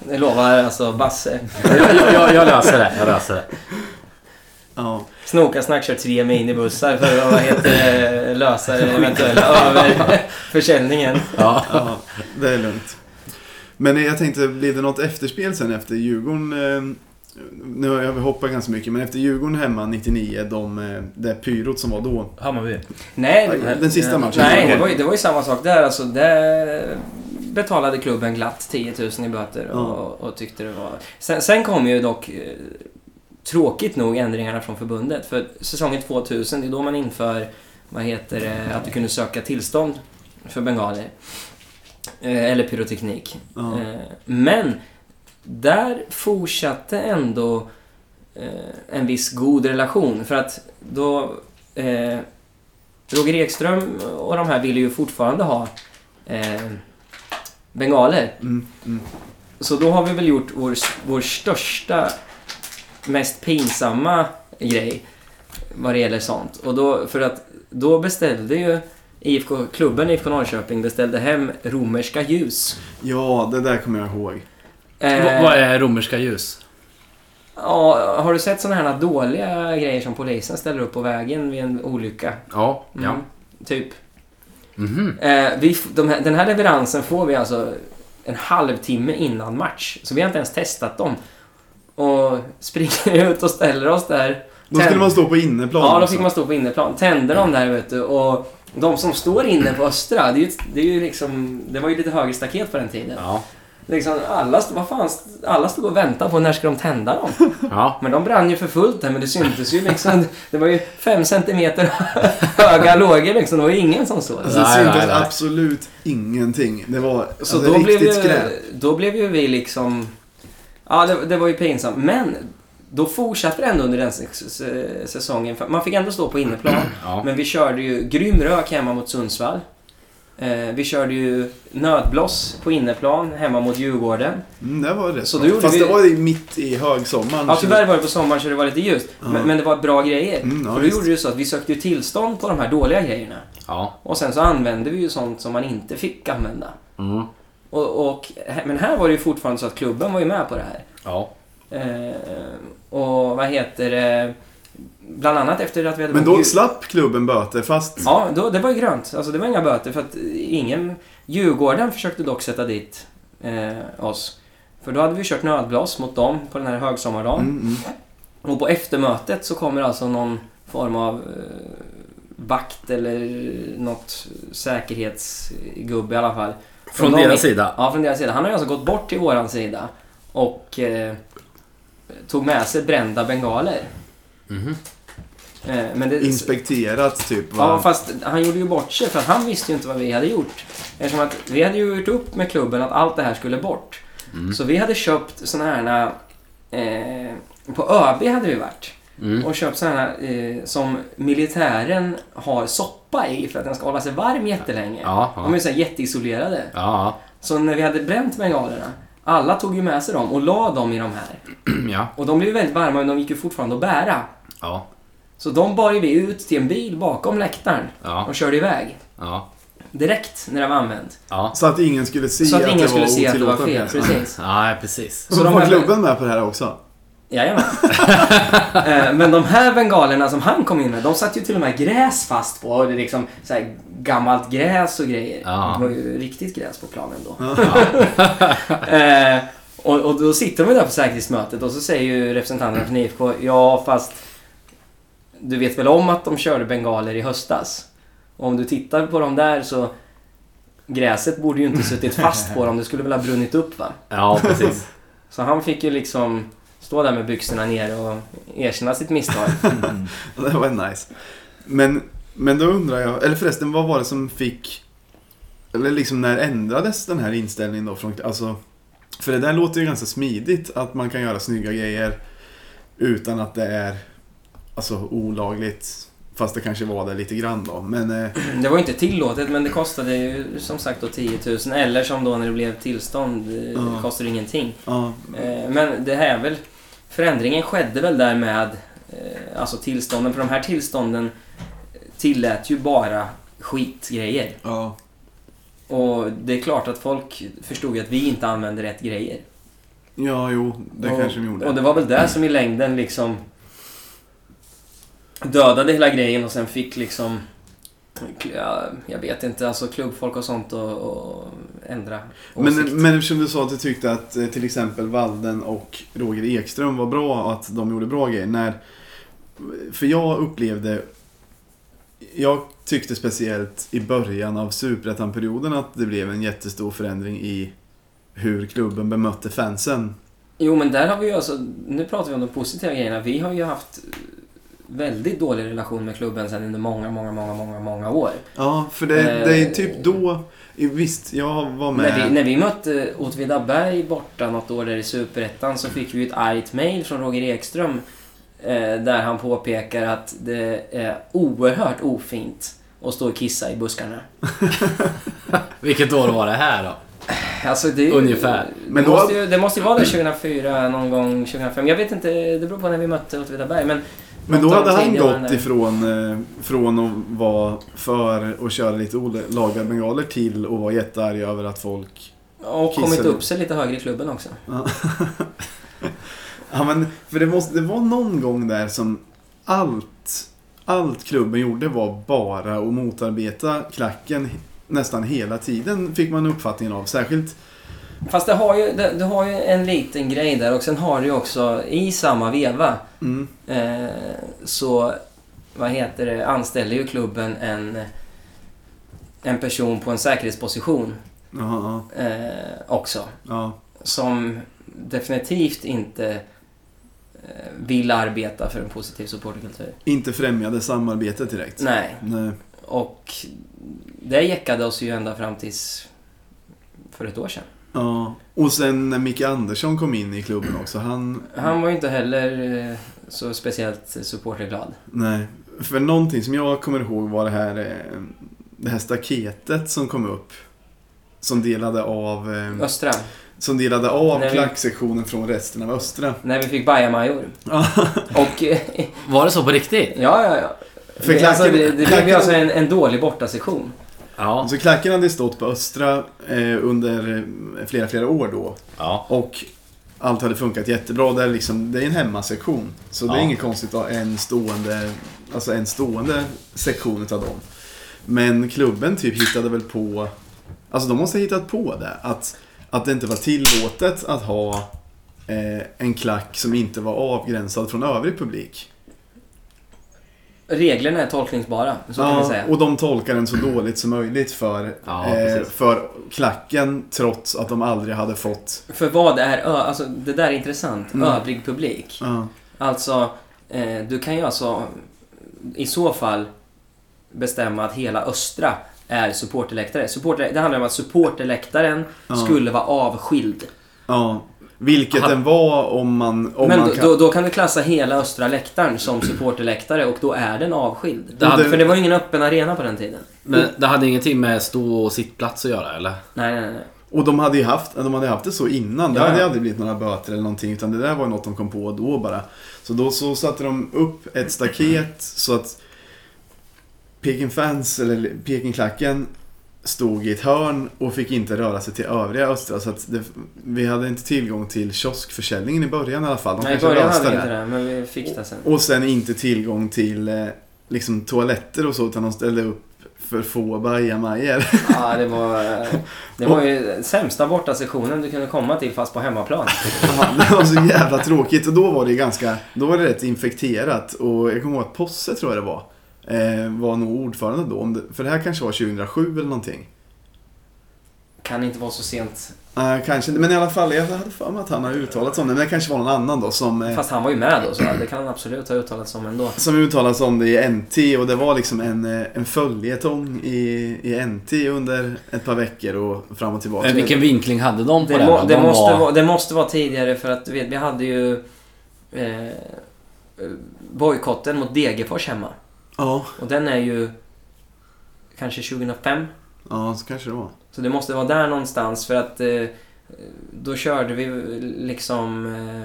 S4: Det lovar alltså Basse.
S3: jag, jag, jag, jag löser det. Jag löser det.
S1: ja.
S4: Snokasnack kör tre minibussar för att vad heter, lösa eventuella överförsäljningen.
S3: Ja.
S1: ja, det är lugnt. Men jag tänkte, blir det något efterspel sen efter Djurgården? Nu har jag hoppat ganska mycket, men efter Djurgården hemma 99, de, eh, det pyrot som var då.
S2: Hammarby.
S4: Nej,
S1: Den sista matchen.
S4: Nej, det var, ju, det var ju samma sak där. Alltså, där betalade klubben glatt 10 000 i böter och,
S1: Ja.
S4: och tyckte det var... Sen, sen kom ju dock eh, tråkigt nog ändringarna från förbundet. För säsongen 2000, det är då man inför vad heter det, att du kunde söka tillstånd för bengaler. Eh, eller pyroteknik.
S1: Ja.
S4: Men där fortsatte ändå eh, en viss god relation. För att då... Eh, Roger Ekström och de här ville ju fortfarande ha eh, bengaler.
S1: Mm, mm.
S4: Så då har vi väl gjort vår, vår största, mest pinsamma grej vad det gäller sånt. Och då, för att då beställde ju IFK, klubben IFK Norrköping beställde hem romerska ljus.
S1: Ja, det där kommer jag ihåg.
S4: Eh,
S3: Vad- är romerska ljus?
S4: Ja, har du sett sådana här dåliga grejer som polisen ställer upp på vägen vid en olycka?
S3: Ja.
S4: Mm,
S3: ja.
S4: Typ.
S3: Mhm.
S4: Eh, vi, de här, den här leveransen får vi alltså en halvtimme innan match. Så vi har inte ens testat dem. Och springer ut och ställer oss där.
S1: Då skulle man stå på inneplan
S4: Ja, då fick man stå på inneplan. Tände de där vet du. Och de som står inne på Östra, det är ju, det är ju liksom... Det var ju lite högre staket på den tiden.
S3: Ja.
S4: Liksom, alla, stod- vad fan, alla stod och väntade på när ska de tända dem.
S3: Ja.
S4: Men de brann ju för fullt där, men det syntes ju liksom. Det var ju fem centimeter höga lågor liksom. Det var ju ingen som såg.
S1: Alltså,
S4: det.
S1: det
S3: Nej,
S1: syntes
S3: nej, nej.
S1: absolut ingenting. Det var
S4: Så
S1: alltså,
S4: då
S1: riktigt
S4: blev, ju,
S1: skräp.
S4: då blev ju vi liksom... Ja, det, det var ju pinsamt. Men då fortsatte det ändå under den säsongen. Man fick ändå stå på inneplan.
S3: Ja.
S4: Men vi körde ju grym rök hemma mot Sundsvall. Eh, vi körde ju nödbloss på inneplan hemma mot Djurgården.
S1: Mm, det var rätt
S4: Så då gjorde
S1: Fast
S4: vi-
S1: det var ju mitt i högsommaren.
S4: Ja, tyvärr var det på sommaren så det var lite ljust.
S1: Ja.
S4: Men, men det var bra grejer.
S1: Mm, ja,
S4: och då gjorde det ju så att vi sökte ju tillstånd på de här dåliga grejerna.
S3: Ja.
S4: Och sen så använde vi ju sånt som man inte fick använda.
S3: Mm.
S4: Och, och, men här var det ju fortfarande så att klubben var ju med på det här.
S3: Ja.
S4: Eh, och vad heter det? Bland annat efter att vi hade
S1: Men då slapp klubben böter fast...
S4: Ja, då, det var ju grönt. Alltså det var inga böter för att ingen... Djurgården försökte dock sätta dit eh, oss. För då hade vi kört nödblås mot dem på den här högsommardagen.
S1: Mm, mm.
S4: Och på eftermötet så kommer alltså någon form av eh, vakt eller något säkerhetsgubbe i alla fall.
S3: Från
S4: dem-
S3: deras sida?
S4: Ja, från deras sida. Han har ju alltså gått bort till våran sida och eh, tog med sig brända bengaler. Men det,
S1: Inspekterat typ.
S4: Ja,
S1: Va?
S4: fast han gjorde ju bort sig för att han visste ju inte vad vi hade gjort. Eftersom att vi hade ju gjort upp med klubben att allt det här skulle bort.
S3: Mm.
S4: Så vi hade köpt såna här... Eh, på ÖB hade vi varit.
S3: Mm.
S4: Och köpt såna här eh, som militären har soppa i för att den ska hålla sig varm jättelänge.
S3: Ja.
S4: De är
S3: Ja.
S4: här jätteisolerade.
S3: Ja.
S4: Så när vi hade bränt bengalerna, alla tog ju med sig dem och la dem i de här.
S3: Ja.
S4: Och de blev ju väldigt varma men de gick ju fortfarande att bära.
S3: Ja.
S4: Så de bar ju vi ut till en bil bakom läktaren
S3: Ja.
S4: och körde iväg.
S3: Ja.
S4: Direkt när det var använt.
S3: Ja.
S1: Så att ingen skulle se
S4: Så att ingen
S1: det
S4: skulle
S1: var
S4: se att det var fel. Precis.
S3: Ja, precis.
S1: Så
S4: Så
S1: de var klubben med på det här också?
S4: Jajamän. Eh, Men de här bengalerna som han kom in med, de satt ju till och med gräs fast på. Och det är liksom så här gammalt gräs och grejer.
S3: Ja.
S4: Det var ju riktigt gräs på planen då.
S3: Ja.
S4: Eh, och, och då sitter de där på säkerhetsmötet och så säger ju representanterna från IFK, ja fast du vet väl om att de körde bengaler i höstas? Och om du tittar på dem där så gräset borde ju inte suttit fast på dem, det skulle väl ha brunnit upp va?
S3: Ja, precis.
S4: Så han fick ju liksom stå där med byxorna ner och erkänna sitt misstag.
S1: Det var nice. Men, men då undrar jag, eller förresten vad var det som fick, eller liksom när ändrades den här inställningen då? Från, alltså, för det där låter ju ganska smidigt att man kan göra snygga grejer utan att det är alltså, olagligt. Fast det kanske var det lite grann då. Men eh,
S4: Det var ju inte tillåtet men det kostade ju som sagt då 10 000 eller som då när det blev tillstånd, eh, det kostade ingenting.
S1: ja,
S4: Eh, Men det här är väl... Förändringen skedde väl där med eh, alltså tillstånden. För de här tillstånden tillät ju bara skitgrejer.
S1: ja.
S4: Och det är klart att folk förstod ju att vi inte använde rätt grejer.
S1: ja, jo, det
S4: och,
S1: kanske de gjorde.
S4: Och det var väl där som i längden liksom dödade hela grejen och sen fick liksom Ja, jag vet inte, alltså klubbfolk och sånt och, och ändra
S1: Men,
S4: åsikt.
S1: men eftersom du sa att du tyckte att eh, till exempel Walden och Roger Ekström var bra och att de gjorde bra grejer. När, för jag upplevde... Jag tyckte speciellt i början av Superettan-perioden att det blev en jättestor förändring i hur klubben bemötte fansen.
S4: Jo, men där har vi ju alltså, nu pratar vi om de positiva grejerna. Vi har ju haft väldigt dålig relation med klubben sedan under många, många, många, många, många år.
S1: Ja, för det,
S4: Eh.
S1: det är typ då... Visst, jag var med...
S4: När vi, när vi mötte Åtvidaberg borta något år där i Superettan så fick vi ett argt mail från Roger Ekström eh, där han påpekar att det är oerhört ofint att stå och kissa i buskarna.
S3: Vilket år var det här då?
S4: Alltså det,
S3: Ungefär.
S4: Men
S1: Men
S4: det,
S1: då-
S4: måste ju, det måste ju vara det 2004, någon gång 2005. Jag vet inte, det beror på när vi mötte Åtvidaberg. Men,
S1: Men då hade han gått ifrån eh, från att vara för att köra lite olagliga bengaler till att vara jättearg över att folk...
S4: Och kommit
S1: Kissade.
S4: upp sig lite högre i klubben också.
S1: Ja, ja men för det, måste, det var någon gång där som allt, allt klubben gjorde var bara att motarbeta klacken nästan hela tiden fick man uppfattningen av. Särskilt...
S4: Fast det har ju, det, det har ju en liten grej där och sen har du ju också i samma veva
S1: Mm,
S4: eh, så vad heter det, anställer ju klubben en, en person på en säkerhetsposition
S1: ja,
S4: eh, också.
S1: ja,
S4: Som definitivt inte eh, vill arbeta för en positiv supporterkultur.
S1: inte främjade samarbetet direkt.
S4: Nej,
S1: Nej.
S4: och det jäckade oss ju ända fram tills för ett år sedan.
S1: Ja. Och sen när Micke Andersson kom in i klubben också. Han...
S4: Han var ju inte heller eh, så speciellt supporterglad.
S1: Nej. För någonting som jag kommer ihåg var det här, eh, det här staketet som kom upp. Som delade av, eh,
S4: Östra,
S1: som delade av
S4: Nej.
S1: klacksektionen från resten av Östra.
S4: när vi fick bajamajor.
S1: Ja.
S4: Och
S3: Var det så på riktigt?
S4: ja, ja, ja.
S1: För
S4: det, alltså,
S1: klacken-
S4: det, det blev ju alltså en, en dålig bortasektion.
S3: Ja.
S1: Så klacken hade stått på Östra eh, under eh, flera, flera år då.
S3: Ja.
S1: Och allt hade funkat jättebra. Det är, liksom, det är en hemmasektion. Så det är
S3: Ja.
S1: inget konstigt att ha en stående, alltså en stående sektion utav dem. Men klubben typ hittade väl på, alltså de måste ha hittat på det. Att, att det inte var tillåtet att ha eh, en klack som inte var avgränsad från övrig publik.
S4: Reglerna är tolkningsbara, så kan vi säga.
S1: och de tolkar den så dåligt som möjligt för,
S3: Ja,
S1: eh, för klacken trots att de aldrig hade fått...
S4: För vad är alltså det där är intressant.
S1: Mm.
S4: Övrig publik.
S1: Ja,
S4: Alltså, eh, du kan ju alltså i så fall bestämma att hela Östra är supporterläktare. Supporter, det handlar om att supporterläktaren
S1: Ja.
S4: skulle vara avskild.
S1: ja. Vilket
S3: Aha.
S1: den var om man... Om
S4: Men
S1: man
S4: då,
S1: kan...
S4: då, då kan du klassa hela Östra läktaren som supporterläktare och då är den avskild.
S3: Det hade-
S4: För det var ju ingen öppen arena på den tiden.
S3: Men det hade ingenting med stå och sittplats att göra eller?
S4: Nej, nej, nej.
S1: Och de hade ju haft, de hade haft det så innan. Det
S4: Ja,
S1: hade ju
S4: ja.
S1: aldrig blivit några böter eller någonting. Utan det där var något de kom på då bara. Så då så satte de upp ett staket så att Peking Fans, eller Pekingklacken, stod i ett hörn och fick inte röra sig till övriga Östra. Så att det, vi hade inte tillgång till kioskförsäljningen i början i alla fall. De
S4: Nej, i början hade vi inte det, men vi fick det sen.
S1: Och sen inte tillgång till eh, liksom toaletter och så. Utan de ställde upp för få bajamajor.
S4: Ja, det var, det var ju sämsta bortasessionen du kunde komma till fast på hemmaplan.
S1: Ja, det var så jävla tråkigt och då var det ganska, då var det rätt infekterat och jag kommer ihåg att Posse tror jag det var, eh, var nog ordförande då. Om det, för det här kanske var 2007 eller någonting.
S4: Kan inte vara så sent.
S1: Eh, kanske inte, men i alla fall jag hade för mig att han har uttalat om det. Men det kanske var någon annan då som, eh,
S4: Fast han var ju med då, så det kan han absolut ha uttalat som ändå.
S1: som uttalat om det i NT och det var liksom en, eh, en följetong i, i NT under ett par veckor och fram och tillbaka.
S3: Men vilken vinkling hade de på
S4: Det,
S3: det?
S4: må, det,
S3: De
S4: måste
S3: var-
S4: vara, det måste vara tidigare för att du vet, vi hade ju eh, bojkotten mot Degerfors hemma.
S1: Ja,
S4: Och den är ju kanske 2005.
S1: ja, så kanske det var.
S4: Så det måste vara där någonstans för att eh, då körde vi liksom eh,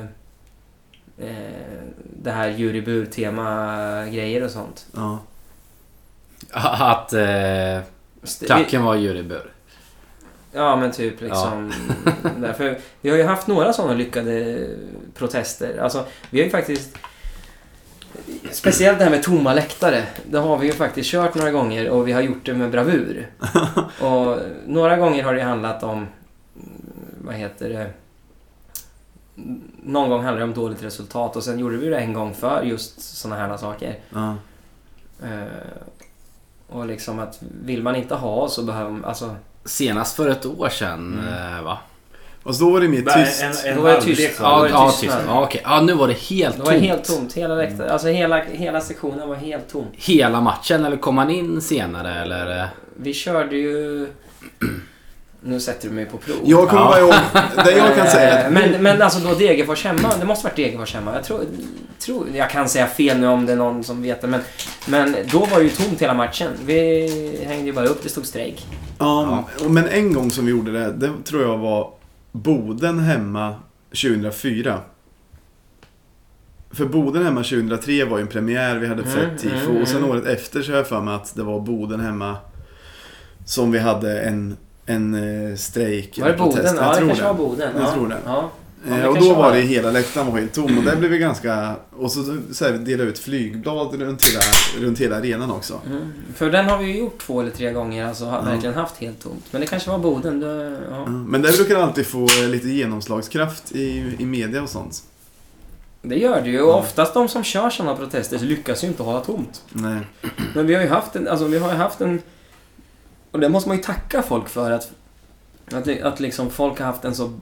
S4: eh, det här jurybur-tema-grejer och sånt.
S1: Ja.
S3: Att eh, klacken var jurybur.
S4: Ja men typ liksom. Därför, vi har ju haft några sådana lyckade protester. Alltså vi har ju faktiskt Speciellt det här med tomma läktare. Det har vi ju faktiskt kört några gånger och vi har gjort det med bravur. och några gånger har det handlat om, vad heter det, någon gång handlade det om dåligt resultat och sen gjorde vi det en gång för just sådana här saker. Eh, och liksom att vill man inte ha så behöver alltså
S3: Senast för ett år sedan,
S4: Mm.
S3: eh, va?
S1: Och så då var det mer tyst.
S2: En, en
S4: Då var det tyst. Ja,
S3: Ja,
S4: det
S3: tyst. ja, okej. ja, nu var det helt
S4: det
S3: tomt.
S4: var helt tomt. Hela läktaren, alltså hela, hela sektionen var helt tom.
S3: Hela matchen eller kom man in senare eller?
S4: Vi körde ju... Nu sätter du mig på prov.
S1: Jag kommer
S3: Ja.
S1: bara ihåg, det jag kan säga
S4: men, men alltså då Degerfors hemma, det måste varit Degerfors hemma. Jag tror, tror, jag kan säga fel nu om det är någon som vet det, men, men då var det ju tomt hela matchen. Vi hängde ju bara upp, det stod strejk.
S1: Ja, men en gång som vi gjorde det, det tror jag var Boden hemma 2004. För Boden hemma 2003 var ju en premiär, vi hade
S4: Mm,
S1: fett tifo.
S4: mm,
S1: Och sen
S4: mm.
S1: året efter så har jag för mig att det var Boden hemma som vi hade en, en eh, strejk.
S4: Var det
S1: protest.
S4: Boden? Ja, det kanske var Boden.
S1: Jag
S4: ja.
S1: tror det.
S4: Ja. Ja, det
S1: och då var det
S4: det.
S1: hela läktaren var helt tom och där blev vi ganska... Och så, så här, delade ut flygblad runt hela, runt hela arenan också.
S4: Mm. För den har vi ju gjort två eller tre gånger, alltså har
S1: Ja.
S4: verkligen haft helt tomt. Men det kanske var Boden. Det, ja.
S1: Ja, Men det brukar alltid få eh, lite genomslagskraft i, i media och sånt.
S4: det gör det ju. Och oftast de som kör sådana protester lyckas ju inte hålla tomt.
S1: Nej.
S4: Men vi har ju haft en, alltså vi har ju haft en... Och det måste man ju tacka folk för att... Att, det- att liksom folk har haft en så...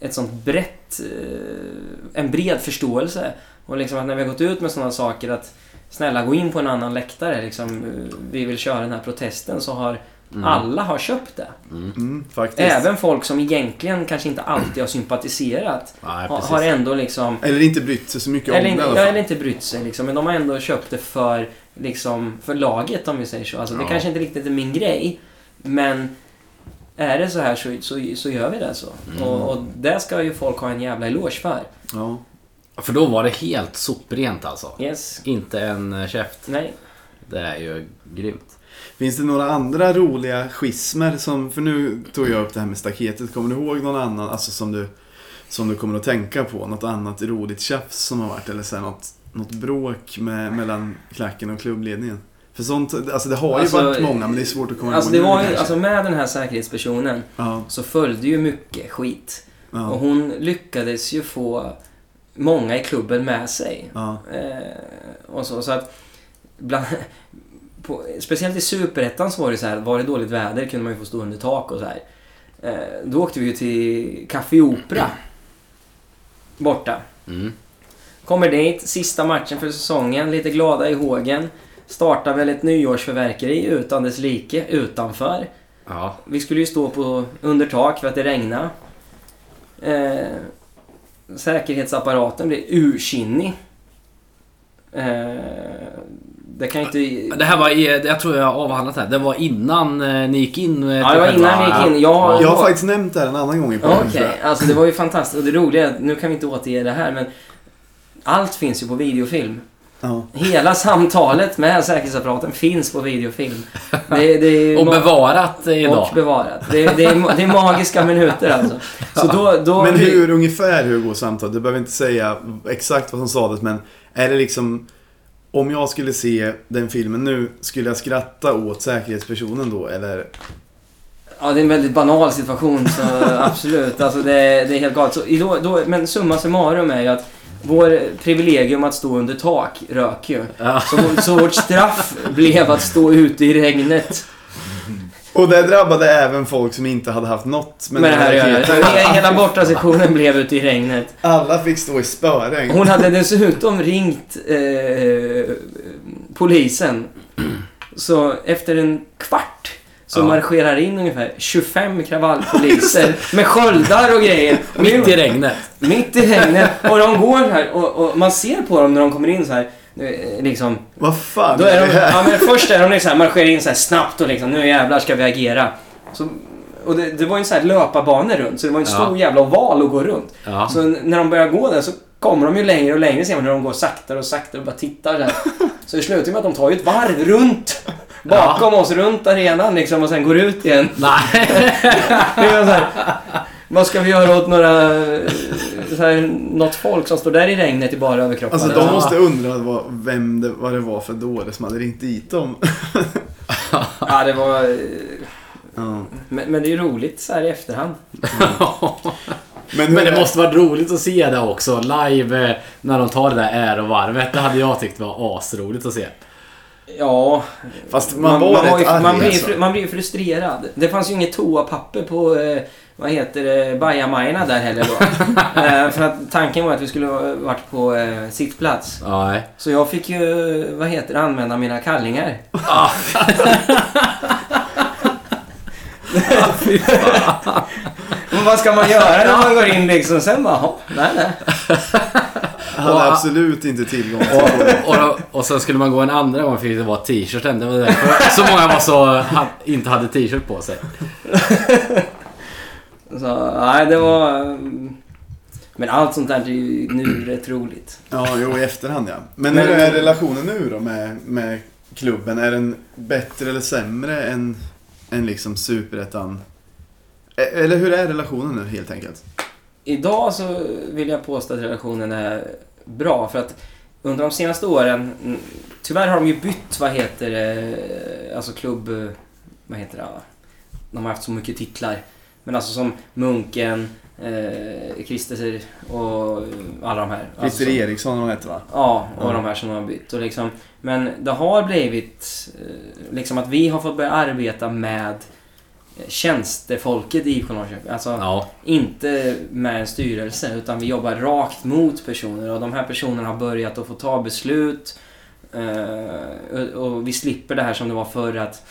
S4: Ett sånt brett... Eh, en bred förståelse. Och liksom att när vi har gått ut med sådana saker att... Snälla gå in på en annan läktare liksom. eh, Vi vill köra den här protesten så har
S3: Mm.
S4: alla har köpt det.
S3: Mm.
S1: Mm.
S4: Även folk som egentligen kanske inte alltid har sympatiserat.
S3: Nej,
S4: Har, ändå liksom...
S1: Eller inte brytt sig så mycket
S4: Eller,
S1: om det
S4: ja, eller inte brytt sig liksom, men de har ändå köpt det för, liksom, för laget om vi säger så. Alltså, Det
S3: Ja.
S4: kanske inte riktigt är min grej, men är det så här så, så, så gör vi det så.
S3: Mm.
S4: Och, och det ska ju folk ha en jävla eloge för.
S1: Ja.
S3: För då var det helt soprent alltså.
S4: Yes.
S3: Inte en eh, käft.
S4: Nej.
S3: Det är ju grymt.
S1: Finns det några andra roliga schismer som, för nu tog jag upp det här med staketet. Kommer du ihåg någon annan, alltså som du, som du kommer att tänka på? Något annat roligt tjafs som har varit eller så här, något, något bråk med, mellan klacken och klubbledningen? För sånt, alltså det har
S4: Alltså,
S1: ju varit många men det är svårt att komma
S4: Alltså
S1: ihåg
S4: det var ju, alltså med den här säkerhetspersonen
S1: Ja,
S4: så följde ju mycket skit. Och
S1: ja,
S4: hon lyckades ju få många i klubben med sig.
S1: ja.
S4: Eh, och så, så att bland, på, speciellt i Superettan så var det så här, var det dåligt väder kunde man ju få stå under tak och så här. Eh, då åkte vi ju till Café Opera. Borta.
S3: Mm.
S4: Kommer dit, sista matchen för säsongen, lite glada i hågen. Startar väl ett nyårsförverkeri utan dess like utanför.
S3: Ja.
S4: Vi skulle ju stå på under tak för att det regnade. Eh, säkerhetsapparaten blev ursinnig. Eh, det kan ju inte...
S3: Det här var, jag tror jag har avhandlat det här. Det var innan eh, ni gick in. eh,
S4: Ja, det var innan vi gick in. Jag,
S1: Jag har faktiskt nämnt det här en annan gång i podden
S4: Okej,
S1: jag.
S4: alltså det var ju fantastiskt. Och det roliga nu kan vi inte återge det här men allt finns ju på videofilm.
S1: Ja.
S4: Hela samtalet med säkerhetsapparaten finns på videofilm. Det, det är
S3: Och bevarat idag.
S4: och bevarat. Det, det, är, det är magiska minuter alltså. Så då, då
S1: Men hur ungefär hur går samtalet? Du behöver inte säga exakt vad som sades men är det liksom om jag skulle se den filmen nu, skulle jag skratta åt säkerhetspersonen då eller?
S4: Ja, det är en väldigt banal situation så absolut. Alltså det, det är helt galet. Så, då, då, men summa summarum är ju att vår privilegium att stå under tak rök ju.
S3: Ja.
S4: Så, så vårt straff blev att stå ute i regnet.
S1: Och det drabbade även folk som inte hade haft något
S4: med det här att göra. Hela borta sektionen blev ute i regnet.
S1: Alla fick stå i spöregn.
S4: Hon hade dessutom ringt eh, polisen. Så efter en kvart så
S3: Ja.
S4: marscherar in ungefär 25 kravallpoliser med sköldar och grejer.
S3: Mitt i regnet.
S4: Mitt i regnet. Och de går här och, och man ser på dem när de kommer in så här. eh, Liksom.
S1: Vad fan
S4: Då
S1: är
S4: är
S1: det
S4: de,
S1: här?
S4: ja, men först är de liksom marscherar in så här snabbt och liksom nu jävlar ska vi agera. Så, och det, det var ju en sån här löparbana runt så det var en
S3: Ja.
S4: stor jävla oval att gå runt.
S3: Ja.
S4: Så när de börjar gå där så kommer de ju längre och längre ser man när de går saktare och saktare och bara tittar där. Så det slutar med att de tar ju ett varv runt bakom oss, runt arenan liksom och sen går ut igen.
S3: Nej.
S4: Det är så här, vad ska vi göra åt några så här, något folk som står där i regnet i bara överkroppar.
S1: Alltså
S3: Ja.
S1: de måste undra vad, vem det, vad det var för dåre som hade ringt dit dem.
S4: Ja, det var...
S1: Ja.
S4: Men, men det är ju roligt så här i efterhand.
S1: Men,
S3: Men det måste vara roligt att se det också live eh, när de tar det där ärovarvet. Det hade jag tyckt var asroligt att se.
S4: Ja,
S1: Fast man, var
S4: man,
S1: rätt arg
S4: man, blir,
S1: alltså.
S4: man blir frustrerad. Det fanns ju inget toapapper på, eh, vad heter det, bajamajorna där heller då. eh, för att tanken var att vi skulle ha varit på eh, sittplats.
S3: Nej.
S4: Så jag fick ju, vad heter det, använda mina kallingar. Men vad ska man göra när man går in liksom? Sen bara, "Hopp, nej nej.
S1: Hade
S3: Och-
S1: absolut inte tillgång till
S3: Och, och, och sen skulle man gå en andra gång fick det vara t-shirten. Det var därför så många var så, inte hade t-shirt på sig.
S4: Så, nej det var... mm, Men allt sånt där är ju nu rätt roligt.
S1: Ja, jo i efterhand ja. Men,
S4: Men-
S1: hur är relationen nu då med, med klubben? Är den bättre eller sämre än, än liksom superettan? E- Eller hur är relationen nu helt enkelt?
S4: Idag så vill jag påstå att relationen är bra för att under de senaste åren, mm, tyvärr har de ju bytt, vad heter det, alltså klubb, vad heter det, de har haft så mycket titlar. Men alltså som Munken, eh, Christer och alla de här.
S1: Christer
S4: alltså,
S1: Eriksson hon hette va?
S4: Ja, och
S1: Ja.
S4: de här som har bytt. Och liksom, men det har blivit eh, liksom att vi har fått börja arbeta med tjänstefolket i IFK Norrköping. Alltså
S3: Ja,
S4: inte med en styrelse utan vi jobbar rakt mot personer och de här personerna har börjat att få ta beslut. Eh, och, vi slipper det här som det var förr att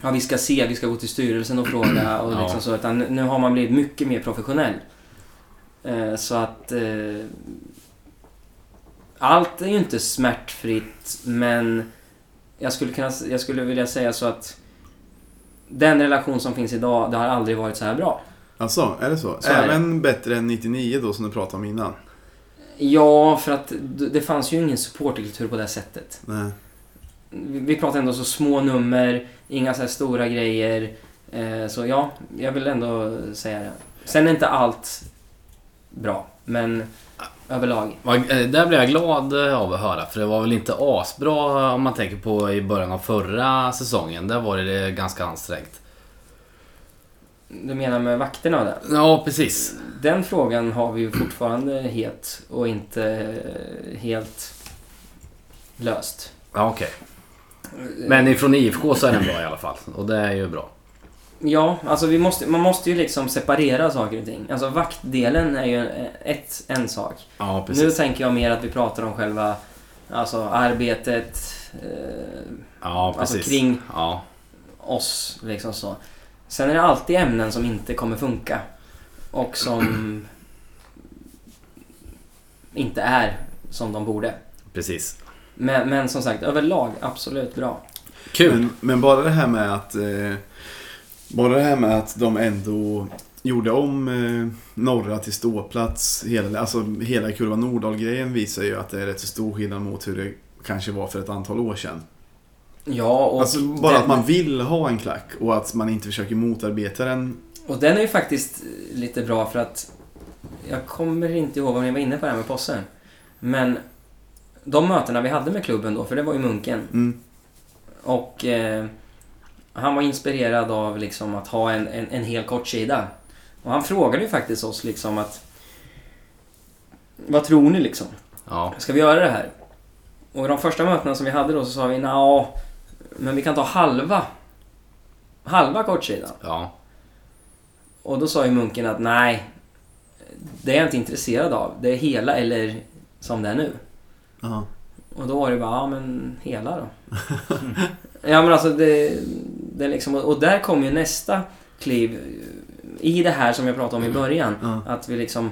S4: ja, vi ska se, vi ska gå till styrelsen och fråga och
S3: Ja.
S4: liksom så. Utan nu- nu har man blivit mycket mer professionell. Eh, så att eh, allt är ju inte smärtfritt men jag skulle, kunna, jag skulle vilja säga så att den relation som finns idag, det har aldrig varit så här bra.
S1: Alltså, är det så?
S4: Så är det.
S1: Även bättre än 99 då som du pratade om innan?
S4: Ja, för att det fanns ju ingen supporterkultur på det sättet.
S1: Nej.
S4: Vi vi pratar ändå så små nummer, inga så här stora grejer. Eh, Så ja, jag vill ändå säga det. Sen är inte allt bra, men överlag.
S3: Vad- eh, där blev jag glad eh, av att höra. För det var väl inte asbra om man tänker på i början av förra säsongen. Där var det ganska ansträngt.
S4: Du menar med vakterna det?
S3: Ja, precis.
S4: Den frågan har vi ju fortfarande het och inte eh, helt löst.
S3: Ja, okej. Men ifrån IFK så är den bra i alla fall. Och det är ju bra.
S4: Ja, alltså vi måste, man måste ju liksom separera saker och ting. Alltså vaktdelen är ju en- ett, en sak.
S3: Ja,
S4: Nu
S3: precis.
S4: tänker jag mer att vi pratar om själva alltså arbetet, eh,
S3: Ja,
S4: alltså
S3: precis.
S4: kring
S3: Ja,
S4: oss. Liksom så. Sen är det alltid ämnen som inte kommer funka. Och som inte är som de borde.
S3: precis.
S4: Men, men som sagt, överlag absolut bra.
S3: Kul.
S1: Men, men bara det här med att eh, Bara det här med att de ändå gjorde om eh, norra till ståplats. Hela, alltså hela kurva Nordahl-grejen visar ju att det är rätt så stor skillnad mot hur det kanske var för ett antal år sedan.
S4: Ja, och,
S1: Alltså bara
S4: den,
S1: att man vill ha en klack och att man inte försöker motarbeta den.
S4: och den är ju faktiskt lite bra för att jag kommer inte ihåg om ni var inne på det här med possen. Men de mötena vi hade med klubben då, för det var ju Munken.
S1: Mm.
S4: Och eh, han var inspirerad av liksom att ha en, en, en hel kortsida. Och han frågade ju faktiskt oss liksom att... Vad tror ni liksom?
S3: Ja,
S4: Ska vi göra det här? Och de första mötena som vi hade då så sa vi ja men vi kan ta halva. Halva kortsidan.
S3: ja.
S4: Och då sa ju munken att nej, det är jag inte intresserad av. Det är hela eller som det är nu.
S1: Ja.
S4: Och då var det bara, ja men hela då. ja men alltså det, det liksom, och där kom ju nästa kliv i det här som jag pratade om i början.
S1: Ja.
S4: Att vi liksom,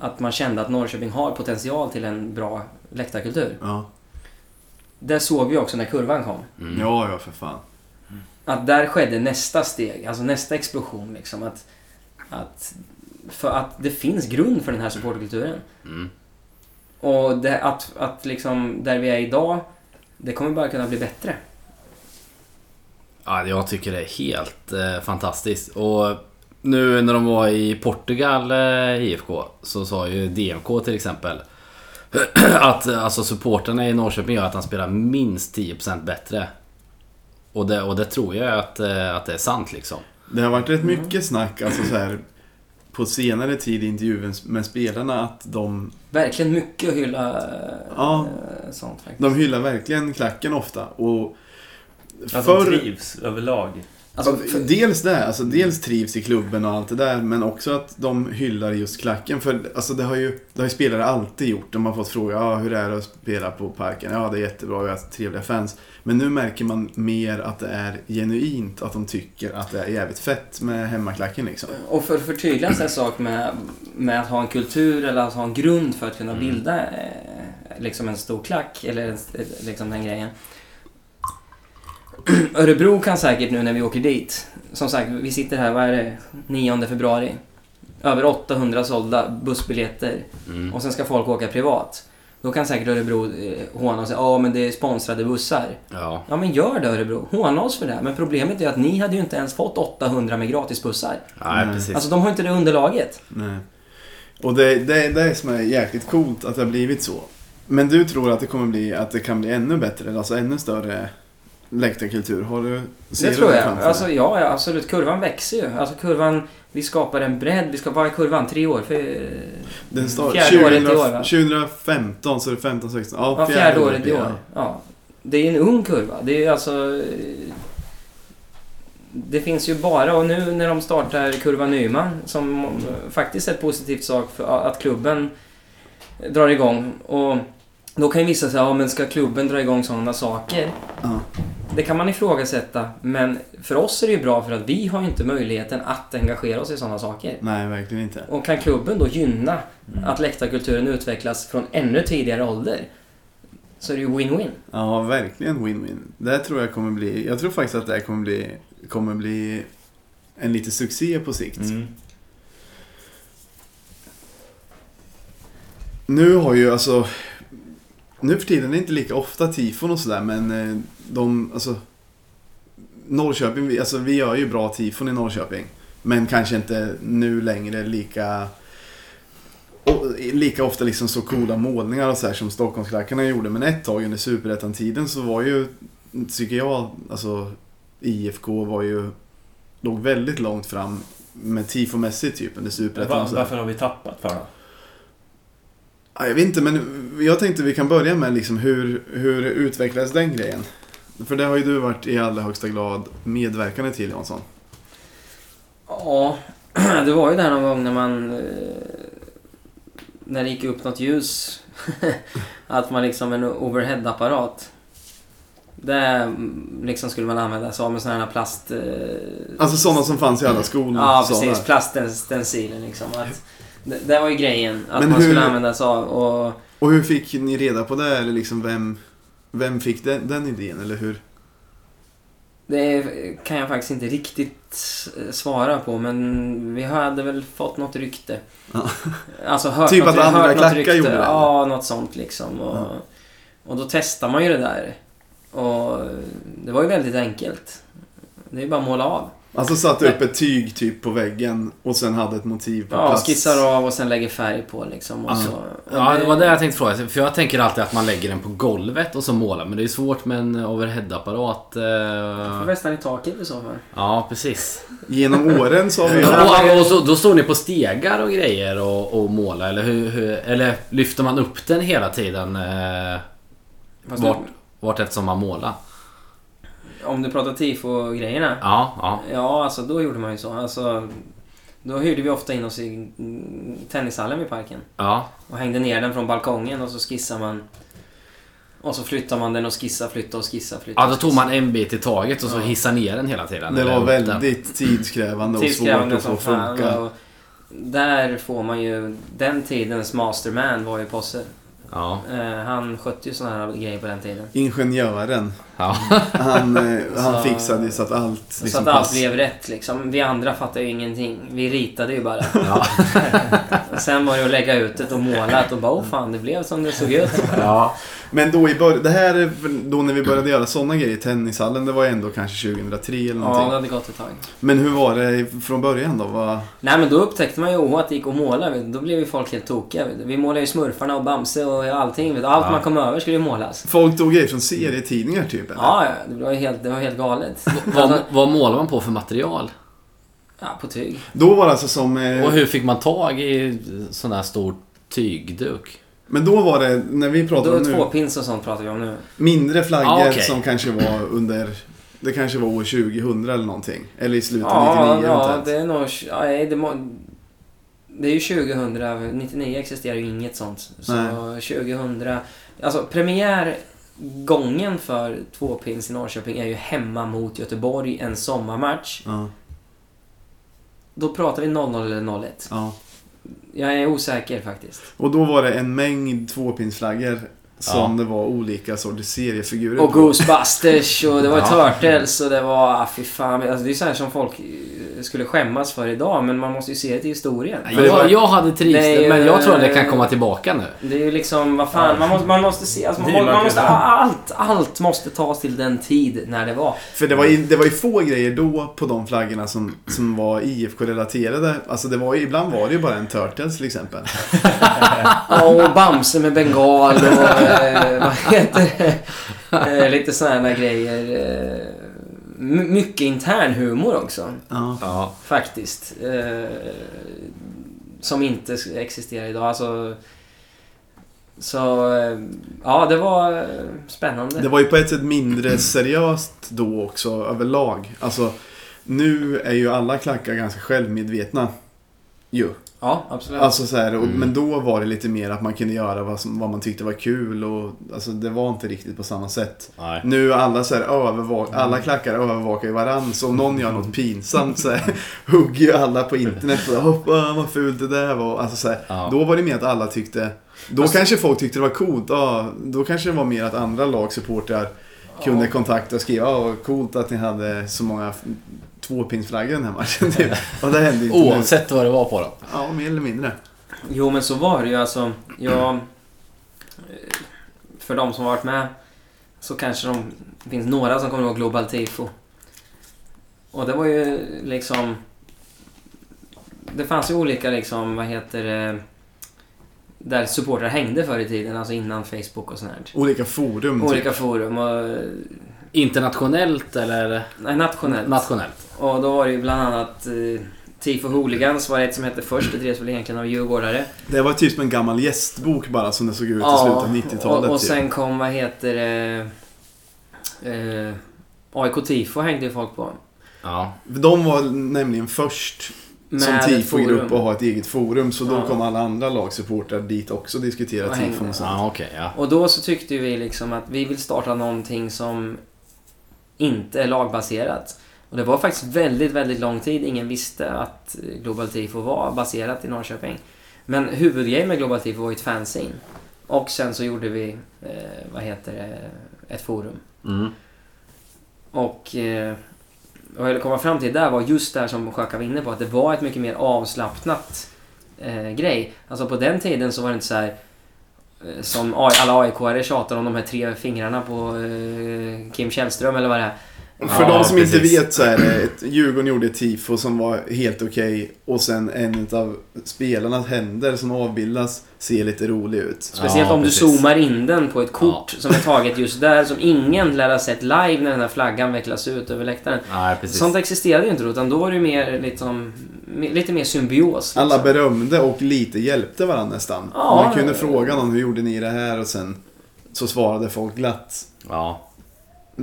S4: att man kände att Norrköping har potential till en bra läktarkultur.
S1: Ja.
S4: Det såg vi också när kurvan kom.
S3: Mm.
S1: ja, ja för fan.
S4: Att där skedde nästa steg, alltså nästa explosion liksom. Att, att, för att det finns grund för den här supporterkulturen.
S3: Mm.
S4: Och det, att, att liksom, där vi är idag, det kommer bara kunna bli bättre.
S3: Ja, jag tycker det är helt eh, fantastiskt. Och Nu när de var i Portugal, eh, IFK, så sa ju DMK till exempel att alltså supporterna i Norrköping gör att han spelar minst 10% bättre. Och det, och det tror jag att, eh, att det är sant liksom.
S1: Det har varit rätt mycket snack, alltså så här på senare tid i intervjun med spelarna att de,
S4: Verkligen mycket att hylla eh,
S1: Ja.
S4: sånt faktiskt.
S1: de hyllar verkligen klacken ofta. Och
S2: Att de
S1: förr,
S2: trivs överlag.
S4: Alltså, för,
S1: Dels det, alltså dels trivs i klubben och allt det där, men också att de hyllar just klacken. För alltså, det, har ju, det har ju spelare alltid gjort. De har fått fråga ja, hur är det att spela på Parken. Ja, det är jättebra, vi har trevliga fans. Men nu märker man mer att det är genuint, att de tycker att det är jävligt fett med hemmaklacken liksom.
S4: och för att förtydliga en sak med, med att ha en kultur eller att ha en grund för att kunna
S3: Mm.
S4: bilda eh, liksom en stor klack eller liksom den grejen. Örebro kan säkert nu när vi åker dit. Som sagt, vi sitter här, vad är det? 9 februari. Över 800 sålda bussbiljetter.
S3: Mm.
S4: Och sen ska folk åka privat. Då kan säkert Örebro eh, håna och säga ja men det är sponsrade bussar.
S3: Ja.
S4: Ja men gör det Örebro. Håna oss för det. Men problemet är att ni hade ju inte ens fått 800 med gratisbussar.
S3: Nej,
S1: Nej.
S3: precis.
S4: Alltså de har inte det underlaget.
S1: Nej. Och det, det, det är som är jäkligt coolt att det har blivit så. Men du tror att det kommer bli, att det kan bli ännu bättre, alltså ännu större läktarkultur? Har du, ser
S4: Det tror jag. Alltså ja, absolut. Kurvan växer ju. Alltså kurvan, vi skapar en bredd. Vi ska, vad är kurvan? Tre år? För,
S1: Den start,
S4: Fjärde året i
S1: 2000
S4: år, va?
S1: 2015 så är det 15, 16. Ja,
S4: ja, fjärde året i år. Ja. Det är en ung kurva. Det är alltså... eh, Det finns ju bara, och nu när de startar Kurva Nyman, som eh, faktiskt är ett positivt sak för att klubben drar igång. Och då kan ju vissa säga, ja men ska klubben dra igång sådana saker?
S1: Ja.
S4: Det kan man ifrågasätta, men för oss är det ju bra för att vi har ju inte möjligheten att engagera oss i sådana saker.
S1: Nej, verkligen inte.
S4: Och kan klubben då gynna att läktarkulturen utvecklas från ännu tidigare ålder så är det ju win-win.
S1: Ja, verkligen win-win. Det tror jag kommer bli, jag tror faktiskt att det här kommer bli, kommer bli en liten succé på sikt.
S2: Mm.
S1: Nu har ju alltså, nu för tiden är det inte lika ofta tifon och sådär men eh, de, alltså Norrköping, alltså vi gör ju bra tifon i Norrköping. Men kanske inte nu längre lika lika ofta liksom så coola målningar och så här som Stockholmsklackarna gjorde. Men ett tag under Superettan-tiden så var ju, tycker jag, alltså IFK var ju, låg väldigt långt fram med tifomässigt typ under Superettan.
S2: Varför har vi tappat för då?
S1: Ja, jag vet inte, men jag tänkte vi kan börja med liksom hur, hur utvecklades den grejen? För det har ju du varit i allra högsta grad medverkande till Jansson.
S4: Ja, det var ju där någon gång när man... eh, När det gick upp något ljus. att man liksom en overhead-apparat. Där mm, liksom skulle man använda sig av med sådana här plast... eh,
S1: Alltså sådana som fanns i alla skolor.
S4: Ja, precis. Plaststenciler liksom. Att, det, det var ju grejen. Att
S1: Men
S4: man
S1: hur-
S4: skulle använda sig av. Och,
S1: Och hur fick ni reda på det? Eller liksom vem, vem fick den, den idén? Eller hur?
S4: Det kan jag faktiskt inte riktigt eh, svara på men vi hade väl fått något rykte.
S1: Ja.
S4: Alltså hört
S1: Typ
S4: något,
S1: att andra klackar
S4: rykte.
S1: gjorde det?
S4: Ja, något sånt liksom. Och,
S1: Ja.
S4: och då testar man ju det där. Och det var ju väldigt enkelt. Det är ju bara att måla av.
S1: Alltså satte upp ett tyg typ på väggen och sen hade ett motiv på
S4: Ja,
S1: plast.
S4: skissar av och sen lägger färg på liksom. Och
S1: Ja.
S4: så.
S3: Ja, det var det jag tänkte fråga. För jag tänker alltid att man lägger den på golvet och så målar. Men det är svårt med en overhead-apparat.
S4: Får
S3: eh,
S4: Nästan i taket i så fall.
S3: Ja, precis.
S1: Genom åren så har vi ju...
S3: Och, och så, då står ni på stegar och grejer och, och målar. Eller, hur, hur, eller lyfter man upp den hela tiden? Eh,
S4: Fast
S3: vart, vart eftersom man målar?
S4: Om du pratar tifo-grejerna.
S3: Ja, ja.
S4: Ja, alltså då gjorde man ju så. Alltså, då hyrde vi ofta in oss i tennishallen vid parken.
S3: Ja,
S4: Och hängde ner den från balkongen och så skissade man. Och så flyttade man den och skissade, flyttade och skissade, flyttade.
S3: ja då tog man en bit i taget och så
S4: Ja.
S3: hissade ner den hela tiden.
S1: Det var väldigt tidskrävande och svårt
S4: Tidskrävande
S1: att få funka.
S4: Och där får man ju... Den tidens masterman var ju Posse.
S3: Ja.
S4: Eh, han skötte ju såna här grejer på den tiden.
S1: Ingenjören.
S3: Ja.
S1: Han, eh, han
S4: Så-
S1: fixade ju så att allt
S4: Så
S1: liksom
S4: att allt
S1: pass-
S4: blev rätt liksom. Vi andra fattade ju ingenting. Vi ritade ju bara.
S3: Ja.
S4: Sen var det att lägga ut det och målat och bara åh fan det blev som det såg ut.
S3: ja.
S1: Men då i början, det här då när vi började göra sådana grejer i tennishallen, det var ändå kanske 2003 eller
S4: Ja,
S1: någonting.
S4: det hade gått ett tag.
S1: Men hur var det från början då? Vad...
S4: Nej men då upptäckte man ju oh, att det gick att måla. vet. Då blev ju folk helt tokiga. vet. Vi målade ju smurfarna och Bamse och allting. vet. Allt
S3: Ja.
S4: man kom över skulle ju målas.
S1: Folk tog grejer från serietidningar typ? Eller?
S4: Ja, ja. Det var helt, det var helt galet.
S3: Vad, vad målar man på för material?
S4: ja, på tyg.
S1: Då var det alltså som... Eh,
S3: Och hur fick man tag i sån här stor tygduk?
S1: Men då var det, när vi pratade
S4: Då
S1: om nu,
S4: två pins och sånt pratar vi om nu.
S1: mindre flaggor
S3: Ah, okej.
S1: som kanske var under... Det kanske var år 2000 eller någonting. Eller i slutet av
S4: Ja,
S1: 99
S4: ja det är nog... Nej, det, må, det är ju 2000. 99 existerar ju inget sånt. Så
S1: Nej.
S4: 2000... Alltså premiärgången för tvåpins i Norrköping är ju hemma mot Göteborg, en sommarmatch.
S1: Ja,
S4: Då pratar vi 0-0 eller 01.
S1: ja.
S4: Jag är osäker faktiskt.
S1: Och då var det en mängd tvåpinsflaggor som det var olika sorters seriefigurer
S4: Och
S1: på.
S4: Ghostbusters och det var
S3: Ja.
S4: Turtles och det var... Ah, fy fan. Alltså, det är så här som folk eh, skulle skämmas för idag, men man måste ju se det till historien.
S3: Jag, jag hade trivts
S4: Det
S3: men jag tror att det kan komma tillbaka nu.
S4: Det är ju liksom, vad fan, man måste, man måste se, alltså, man, man måste,
S2: marknaden.
S4: allt, allt måste tas till den tid när det var.
S1: För det var, ju, det var ju få grejer då på de flaggorna som, som var IFK-relaterade. Alltså det var ju, ibland var det ju bara en Turtles till exempel.
S4: Ja, och Bamse med bengal och eh, vad heter det? Eh, lite sådana grejer. Eh, my- mycket intern humor också,
S1: Ja.
S4: Faktiskt. Eh, som inte existerar idag. Alltså, så, eh, ja det var spännande.
S1: Det var ju på ett sätt mindre seriöst då också överlag. Alltså nu är ju alla klackar ganska självmedvetna. Ju.
S4: Ja, absolut.
S1: Alltså så här, och,
S3: Mm.
S1: Men då var det lite mer att man kunde göra vad, som, vad man tyckte var kul och alltså det var inte riktigt på samma sätt.
S3: Nej.
S1: Nu är alla så här övervak alla klackar övervakar ju varann så om någon gör något pinsamt så här, hugger ju alla på internet och hoppa vad fult det där var. Alltså så här,
S3: Ja.
S1: Då var det mer att alla tyckte, då
S4: Alltså-
S1: kanske folk tyckte det var coolt. Ja, då kanske det var mer att andra lagsupportrar kunde kontakta och skriva ja, coolt att ni hade så många tvåpinsflaggor den här matchen. Typ. Och det hände inte nu.
S3: Oavsett vad det var på dem.
S1: Ja, mer eller mindre.
S4: Jo men så var det ju alltså. Jag, för de som har varit med så kanske de, det finns några som kommer ihåg Global Tifo. Och det var ju liksom... Det fanns ju olika liksom, vad heter det... Där supportrar hängde förr i tiden, alltså innan Facebook och sånt här.
S1: Olika forum. typ.
S4: Olika forum och...
S3: Internationellt eller
S4: Nej, nationellt.
S3: nationellt?
S4: Och då var det ju bland annat eh, Tifo Hooligans var ett som hette först. Det drevs väl egentligen av djurgårdare.
S1: Det var typ som en gammal gästbok bara som det såg ut i slutet av 90-talet.
S4: och, och
S1: typ.
S4: sen kom, vad heter det... Eh, AIK Tifo hängde ju folk på.
S3: Ja.
S1: De var nämligen först som
S4: ett
S1: tifogrupp och ha ett eget forum. Så då
S4: Ja.
S1: kom alla andra lagsupportrar dit också och diskutera
S4: Och hängde.
S1: tifon och sånt.
S3: Ja, okej. ja.
S4: Och då så tyckte vi liksom att vi vill starta någonting som inte är lagbaserat. Och det var faktiskt väldigt, väldigt lång tid ingen visste att Global Tifo var baserat i Norrköping. Men huvudgrejen med Global Tifo var ju ett fanzine. Och sen så gjorde vi, eh, vad heter det, ett forum.
S3: Mm.
S4: Och eh, vad jag ville komma fram till där var just där som Sjöka var inne på, att det var ett mycket mer avslappnat eh, grej. Alltså på den tiden så var det inte så här Eh, som alla AIK-are tjatar om de här tre fingrarna på eh, Kim Källström eller vad det är.
S1: För
S3: Ja,
S1: de som inte
S3: precis.
S1: vet så är det ett, Djurgården gjorde ett tifo som var helt okej och sen en av spelarnas händer som avbildas ser lite rolig ut.
S4: Speciellt
S3: Ja,
S4: om du
S3: precis.
S4: zoomar in den på ett kort som är taget just där, som ingen lär ha sett live när den här flaggan vecklas ut över läktaren.
S3: Nej, precis.
S4: Sånt existerade ju inte då, utan då var det ju mer, liksom, lite mer symbios. Liksom.
S1: Alla berömde och lite hjälpte varandra nästan.
S4: Ja.
S1: Man kunde fråga någon hur gjorde ni det här och sen så svarade folk glatt.
S3: Ja.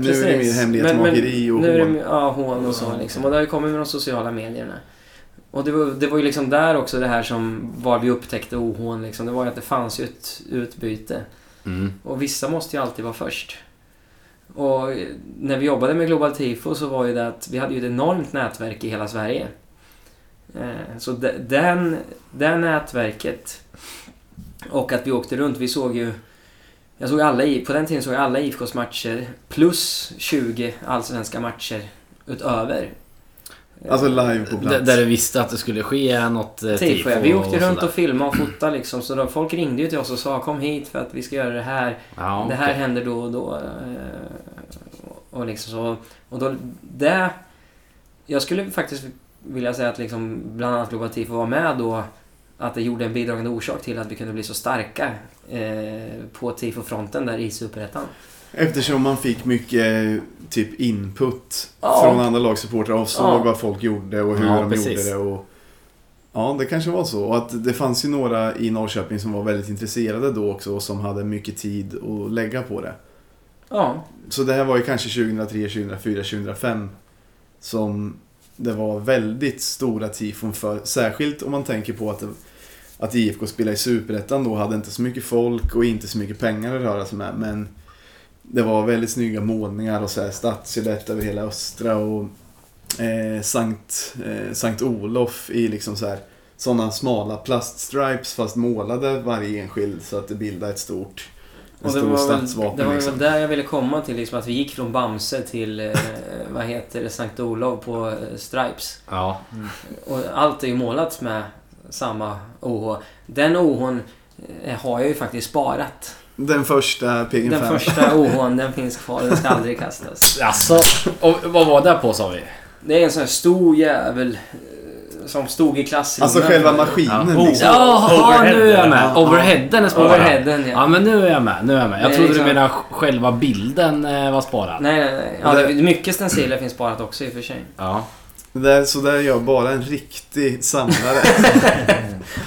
S1: Nu är det mer hemlighetsmakeri och hån.
S4: Ja, hån och så liksom. Och det har ju kommit med de sociala medierna. Och det var, det var ju liksom där också det här som var vi upptäckte ohån liksom. Det var ju att det fanns ju ett utbyte.
S3: Mm.
S4: Och vissa måste ju alltid vara först. Och när vi jobbade med Global Tifo så var ju det att vi hade ju ett enormt nätverk i hela Sverige. Eh, Så de- den, det nätverket och att vi åkte runt, vi såg ju Jag såg alla, I- på den tiden såg jag alla IFKs matcher plus 20 allsvenska matcher utöver.
S1: Alltså live på
S3: D-
S1: plats.
S3: där du visste att det skulle ske något eh,
S4: Tifo, ja. Vi åkte runt
S3: sådär.
S4: och filmade och fotade liksom. Så då, folk ringde ju till oss och sa kom hit för att vi ska göra det här.
S3: Ja,
S4: det här händer då och då. eh, Och liksom så. Och då, det... Jag skulle faktiskt vilja säga att liksom bland annat Global Tifo var med då. Att det gjorde en bidragande orsak till att vi kunde bli så starka eh, på tifo-fronten där i Superettan.
S1: Eftersom man fick mycket typ input
S4: Ja.
S1: från andra lagsupportrar och såg
S4: Ja.
S1: vad folk gjorde och hur
S3: Ja,
S1: de
S3: precis.
S1: gjorde det. Och, ja, det kanske var så. Och att det fanns ju några i Norrköping som var väldigt intresserade då också och som hade mycket tid att lägga på det.
S4: Ja,
S1: Så det här var ju kanske 2003, 2004, 2005 som det var väldigt stora tifon för. Särskilt om man tänker på att, det, att IFK spelade i Superettan då hade inte så mycket folk och inte så mycket pengar att röra sig med. Men det var väldigt snygga målningar och så här stadssilhuett över hela Östra och eh, Sankt, eh, Sankt Olof i liksom så här sådana smala plaststripes fast målade varje enskild så att det bildade ett stort en
S4: och det
S1: stor
S4: var, väl,
S1: stadsvapen
S4: det var
S1: liksom.
S4: väl där jag ville komma till. Liksom, att vi gick från Bamse till, eh, vad heter det, Sankt Olof på eh, Stripes.
S3: Ja.
S4: Och allt är ju målat med samma OH. Den OHn eh, har jag ju faktiskt sparat.
S1: Den första Piggen
S4: Den
S1: Fan.
S4: första OHn, den finns kvar. Den ska aldrig kastas.
S3: Alltså, och vad var det på sa vi?
S4: Det är en sån här stor jävel eh, som stod i klassrummet.
S1: Alltså själva maskinen
S2: Ja.
S1: liksom.
S3: Jaha, nu är jag med! Overheaden är sparad.
S4: Overheaden, ja.
S3: Ja men nu är jag med, nu är jag med. Jag trodde du
S4: liksom-
S3: menade själva bilden eh, var sparad.
S4: Nej, nej, nej. Ja, det, mycket stenciler finns sparat också i och för sig.
S3: Ja.
S1: Det där, så där gör bara en riktig samlare.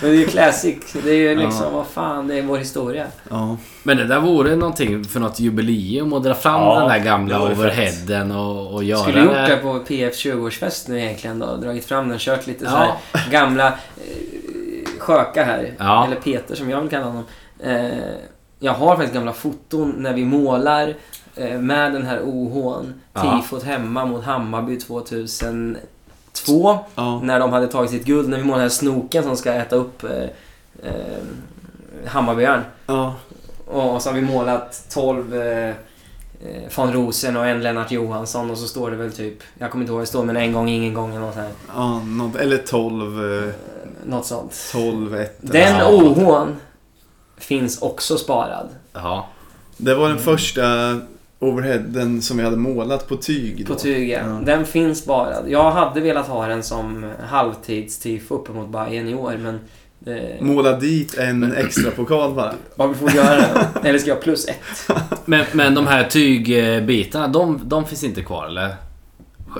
S4: Men det är ju classic. Det är ju liksom,
S1: Ja.
S4: vad fan, det är vår historia.
S1: ja.
S3: Men det där vore någonting för något jubileum att dra fram
S2: Ja,
S3: den där gamla overheaden och, och göra
S4: Skulle gjort det på PF 20-årsfest nu egentligen då. Dragit fram den, kört lite så
S3: Ja.
S4: här gamla eh, sköka här.
S3: Ja.
S4: Eller Peter som jag vill kalla honom. Eh, jag har faktiskt gamla foton när vi målar eh, med den här OHn. Tifot hemma mot Hammarby 2002.
S1: ja.
S4: När de hade tagit sitt guld. När vi målade den här snoken som ska äta upp eh, eh, Hammarbyarn.
S1: ja.
S4: Och så har vi målat 12 eh, eh, von Rosen och en Lennart Johansson och så står det väl typ, jag kommer inte ihåg vad det står, men en gång, ingen gång eller något sånt här.
S1: ja något, eller 12, eh,
S4: Något sånt.
S1: 12, 1.
S4: Den
S3: Ja.
S4: OHn finns också sparad.
S3: Ja.
S1: Det var den första overheaden som vi hade målat på tyg.
S4: På
S1: då.
S4: tyg, ja.
S1: Ja.
S4: Den finns sparad. Jag hade velat ha den som halvtids-tifo uppe mot Bayern i år, men det...
S1: Måla dit en extra pokal bara.
S4: Ja, vi får göra det. Eller ska jag ha plus ett?
S3: Men, men de här tygbitarna, de, de finns inte kvar eller?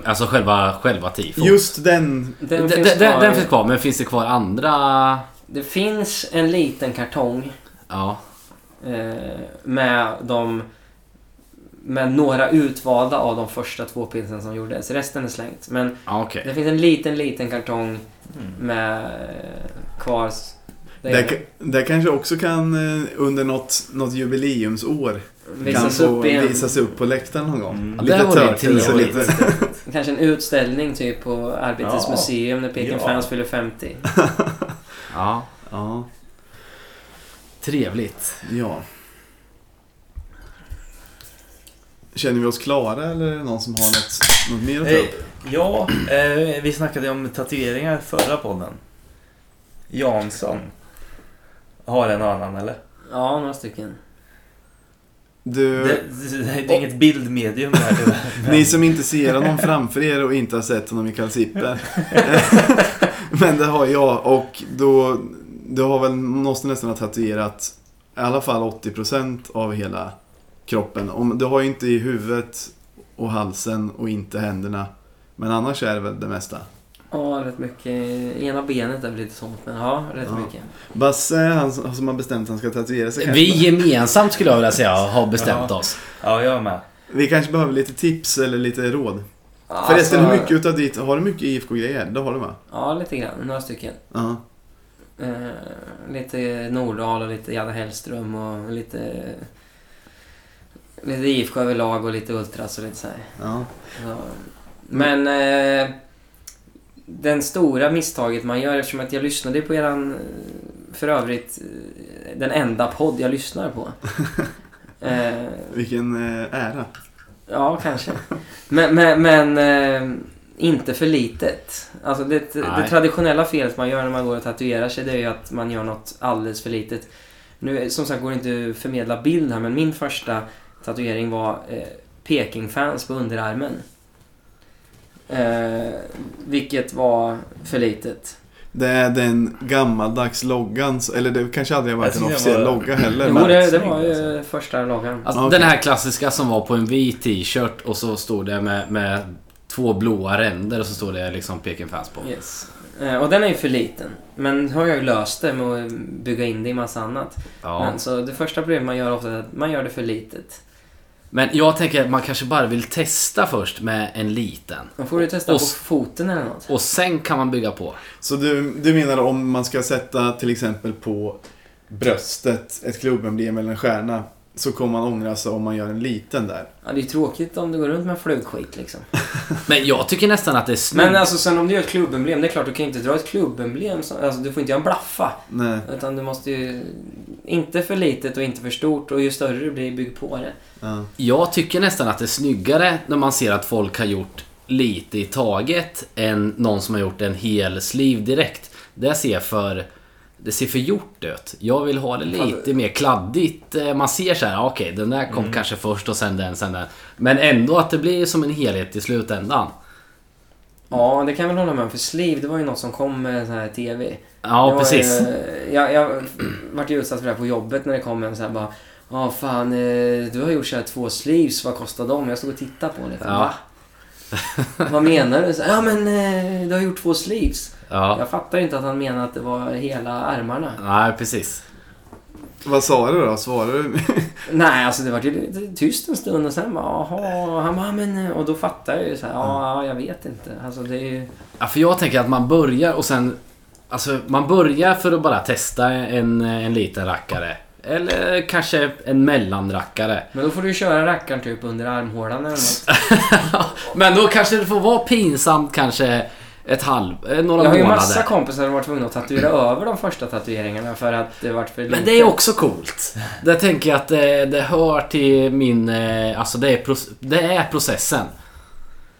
S3: Alltså själva, själva tifot?
S1: Just den.
S4: Den
S3: Den,
S4: finns
S3: den, den finns kvar, men finns det kvar andra?
S4: Det finns en liten kartong
S3: Ja.
S4: eh, med de med några utvalda av de första två pinsen som gjordes. Resten är slängt. Men
S3: Ja, okej.
S4: det finns en liten, liten kartong med eh, kvar. Det
S1: där kanske också kan eh, under något, något jubileumsår kan
S4: visas
S1: få
S4: upp i en,
S1: visas upp på läktaren någon gång.
S2: Mm.
S1: Lite
S3: det trevligt.
S1: lite...
S4: kanske en utställning typ på Arbetets
S2: Ja.
S4: museum när Peking
S2: Ja.
S4: Fans fyller 50.
S3: Ja.
S1: Ja,
S3: Trevligt.
S1: ja. Känner vi oss klara eller är det någon som har något, något mer att ta
S2: Eh,
S1: upp?
S2: ja, eh, vi snackade om tatueringar förra podden. Jansson. Har en och annan eller?
S4: Ja, några stycken.
S1: Du,
S2: Det, det, det är inget bildmedium här tyvärr. men-
S1: ni som inte ser honom framför er och inte har sett honom i kalsipper. Men det har jag och då, du har väl, måste nästan ha tatuerat i alla fall 80% av hela kroppen. Om, du har ju inte i huvudet och halsen och inte händerna. Men annars är det väl det mesta.
S4: Ja, rätt mycket. Ena benet är väl lite sånt, men ja, rätt
S1: Ja.
S4: mycket.
S1: Basse, han som har bestämt att han ska tatuera sig.
S3: Vi
S1: kanske-
S3: gemensamt skulle jag vilja säga har bestämt
S2: Ja.
S3: oss.
S2: Ja, jag med.
S1: vi kanske behöver lite tips eller lite råd.
S4: Ja,
S1: Förresten,
S4: alltså-
S1: hur mycket utav ditt, har du mycket IFK-grejer? Det har du va?
S4: Ja, lite grann. Några stycken.
S1: Ja.
S4: Eh, lite Nordahl och lite Janne Hellström och lite... Lite IFK överlag och lite Ultras och lite så
S1: ja.
S4: Ja. Men... Eh, den stora misstaget man gör eftersom att jag lyssnade på eran... eh, För övrigt eh, den enda podd jag lyssnar på. Eh,
S1: Vilken eh, ära.
S4: ja, kanske. Men, men, men eh, inte för litet. Alltså det, det traditionella felet man gör när man går och tatuerar sig det är ju att man gör något alldeles för litet. Nu som sagt går det inte att förmedla bild här men min första tatuering var eh, Peking-fans på underarmen. Eh, vilket var för litet.
S1: Det är den gammaldags loggan, eller det kanske aldrig har varit en officiell
S2: var-
S1: logga heller.
S4: Jo, det, det var ju första loggan.
S3: Alltså,
S1: Okej.
S3: Den här klassiska som var på en vit t-shirt och så stod det med, med två blåa ränder och så stod det liksom Peking Fans på.
S4: Yes. Eh, och den är ju för liten. Men nu har jag löst det med att bygga in det i massa annat.
S3: Ja.
S4: Men, så det första problemet man gör ofta är att man gör det för litet.
S3: Men jag tänker att man kanske bara vill testa först med en liten.
S4: Då får du testa
S3: Och
S4: på foten eller något.
S3: Och sen kan man bygga på.
S1: Så du, du menar om man ska sätta till exempel på bröstet ett klubbemblem eller en stjärna så kommer man ångra sig om man gör en liten där.
S4: Ja, det är tråkigt om du går runt med flugskit liksom.
S3: Men jag tycker nästan att det är snyggt.
S4: Men alltså sen om du gör ett klubbemblem, det är klart du kan inte dra ett klubbemblem. Alltså du får inte göra en blaffa.
S1: Nej.
S4: Utan du måste ju... Inte för litet och inte för stort och ju större det blir, bygg på det.
S1: Ja.
S3: Jag tycker nästan att det är snyggare när man ser att folk har gjort lite i taget än någon som har gjort en hel sleeve direkt. Det ser för... Det ser för gjort ut. Jag vill ha det lite mer kladdigt. Eh, Man ser så här, okej den där kom kanske först och sen den, sen den. Men ändå att det blir som en helhet i slutändan.
S4: Ja, det kan jag väl hålla med om. För sleeve, det var ju något som kom med sån här TV.
S3: Ja, precis.
S4: Ju, jag, jag vart ju utsatt för det här på jobbet när det kom en så här bara Ja fan, eh, du har gjort så här två sleeves, vad kostar de? Jag stod och tittade på det.
S3: Ja.
S4: Va? vad menar du? Så, ja men eh, du har gjort två sleeves.
S3: Ja.
S4: Jag fattar inte att han menade att det var hela armarna.
S3: Nej, precis.
S1: Vad sa du då? Svarade du?
S4: Nej, alltså det var ju lite tyst en stund och sen bara jaha, han bara "Ja, men eh", och då fattar jag ju så här, ja jag vet inte. Alltså det är ju...
S3: Ja, för jag tänker att man börjar och sen... Alltså, man börjar för att bara testa en, en liten rackare. Eller kanske en mellanrackare.
S4: Men då får du köra rackaren typ under armhålan eller något.
S3: Men då kanske det får vara pinsamt kanske ett halv... eh, Några
S4: Jag har ju
S3: månader.
S4: massa kompisar som varit tvungna att tatuera över de första tatueringarna för att det varit för lite.
S3: Men det är också coolt. Det tänker jag att det, det hör till min... eh, Alltså det är, det är processen.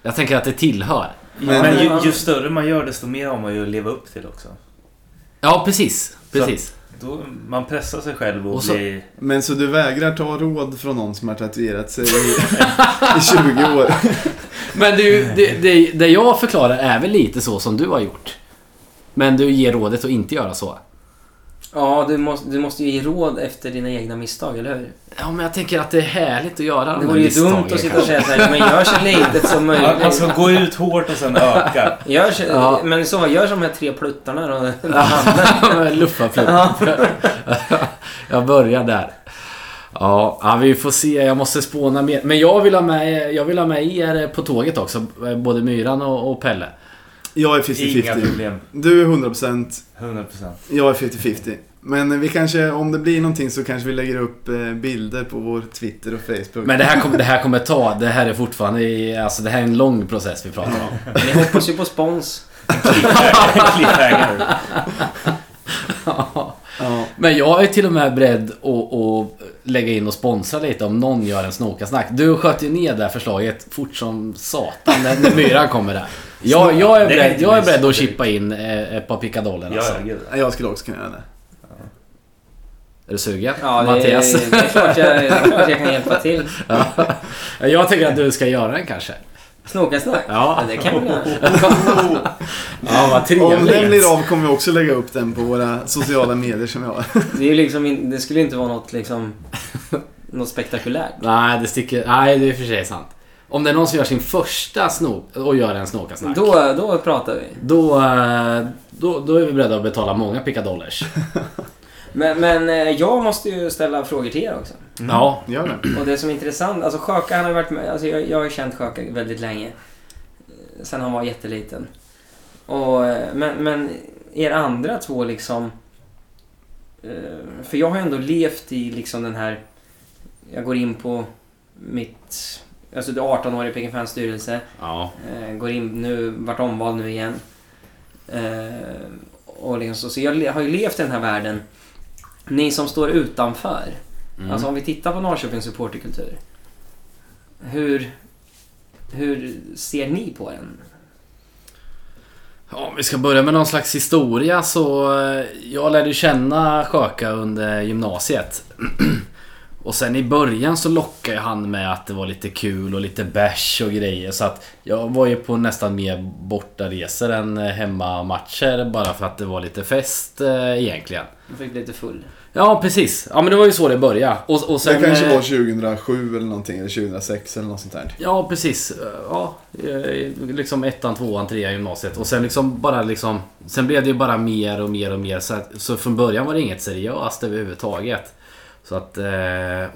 S3: Jag tänker att det tillhör.
S1: Men-
S2: Men ju, ju större man gör desto mer har man ju att leva upp till också.
S3: Ja, precis. Precis.
S2: Då, man pressar sig själv och,
S3: Och så-
S2: blir...
S1: Men så du vägrar ta råd från någon som har tatuerat sig i, i 20 år?
S3: Men du, det, det, det jag förklarar är väl lite så som du har gjort. Men du ger rådet att inte göra så.
S4: Ja, du måste, du måste ju ge råd efter dina egna misstag, eller hur?
S3: Ja, men jag tänker att det är härligt att göra
S4: Det
S3: de här
S4: vore ju dumt att sitta och säga såhär, men gör så litet som möjligt.
S2: Ja, Alltså gå ut hårt och sen öka.
S4: Gör så,
S3: Ja.
S4: Men så, gör som de här tre pluttarna då.
S3: Luffarflöjt.
S4: Ja.
S3: jag börjar där. Ja, ja, vi får se. Jag måste spåna mer. Men jag vill ha med, jag vill ha med er på tåget också. Både Myran och, och Pelle.
S1: Jag är
S2: Inga
S1: 50-50.
S2: problem.
S1: Du är 100%,
S2: 100%.
S1: jag är 50-50. Men vi kanske, om det blir någonting så kanske vi lägger upp eh, bilder på vår Twitter och Facebook.
S3: Men det här, kommer, det här kommer ta. Det här är fortfarande i, alltså det här är en lång process vi pratar om.
S4: Ni hoppas ju på spons.
S1: Ja.
S3: Men jag är till och med beredd att lägga in och sponsra lite om någon gör en snokasnack. Du sköt ju ner det här förslaget fort som satan när, när myran kommer där. Jag, jag, är, beredd, jag är beredd att chippa in eh, ett par pickadoller alltså.
S1: Jag skulle också kunna göra det.
S3: Är du sugen?
S4: Ja, det,
S3: Mattias?
S4: det, är klart jag, det är klart jag kan hjälpa till.
S3: Ja. Jag tycker att du ska göra den kanske.
S4: Snokasnack?
S3: Ja.
S4: det kan vi göra.
S3: Ja, vad
S1: Om den
S3: trevligt.
S1: blir av kommer vi också lägga upp den på våra sociala medier som jag har.
S4: Det, är liksom, in- det skulle inte vara något liksom... Något spektakulärt.
S3: Nej, det sticker... Nej, det är för sig sant. Om det är någon som gör sin första snok och gör en snokasnack.
S4: Då, då pratar vi.
S3: Då, eh, då, då är vi beredda att betala många pickadollars.
S4: Men, men eh, jag måste ju ställa frågor till er också.
S3: Ja.
S1: Gör det.
S4: Och det som är intressant, alltså Sjöka han har varit med, alltså jag, jag har känt Sjöka väldigt länge. Eh, Sen han var jätteliten. Och, eh, men, men er andra två liksom... För jag har ändå levt i liksom den här... Jag går in på mitt... Alltså det är 18 år i Peking Fans styrelse.
S3: Ja.
S4: Går in nu, vart omvald nu igen. Och liksom så, så jag har ju levt i den här världen. Ni som står utanför.
S3: Mm.
S4: Alltså om vi tittar på Norrköpings supporterkultur. Hur, hur ser ni på den?
S3: Ja, om vi ska börja med någon slags historia så... eh, Jag lärde känna Sjöka under gymnasiet. Och sen i början så lockade han med att det var lite kul och lite bärs och grejer. Så att jag var ju på nästan mer bortaresor än eh, hemmamatcher bara för att det var lite fest eh, egentligen.
S4: Jag fick lite full.
S3: Ja, precis. Ja, men det var ju så det började. Och, och sen,
S1: det kanske
S3: eh,
S1: var 2007 eller någonting, eller 2006 eller något sånt där.
S3: Ja, precis. Ja, eh, liksom ettan, tvåan, trean gymnasiet. Och sen liksom bara liksom... Sen blev det ju bara mer och mer och mer. Så, att, så från början var det inget seriöst överhuvudtaget. Så att... eh,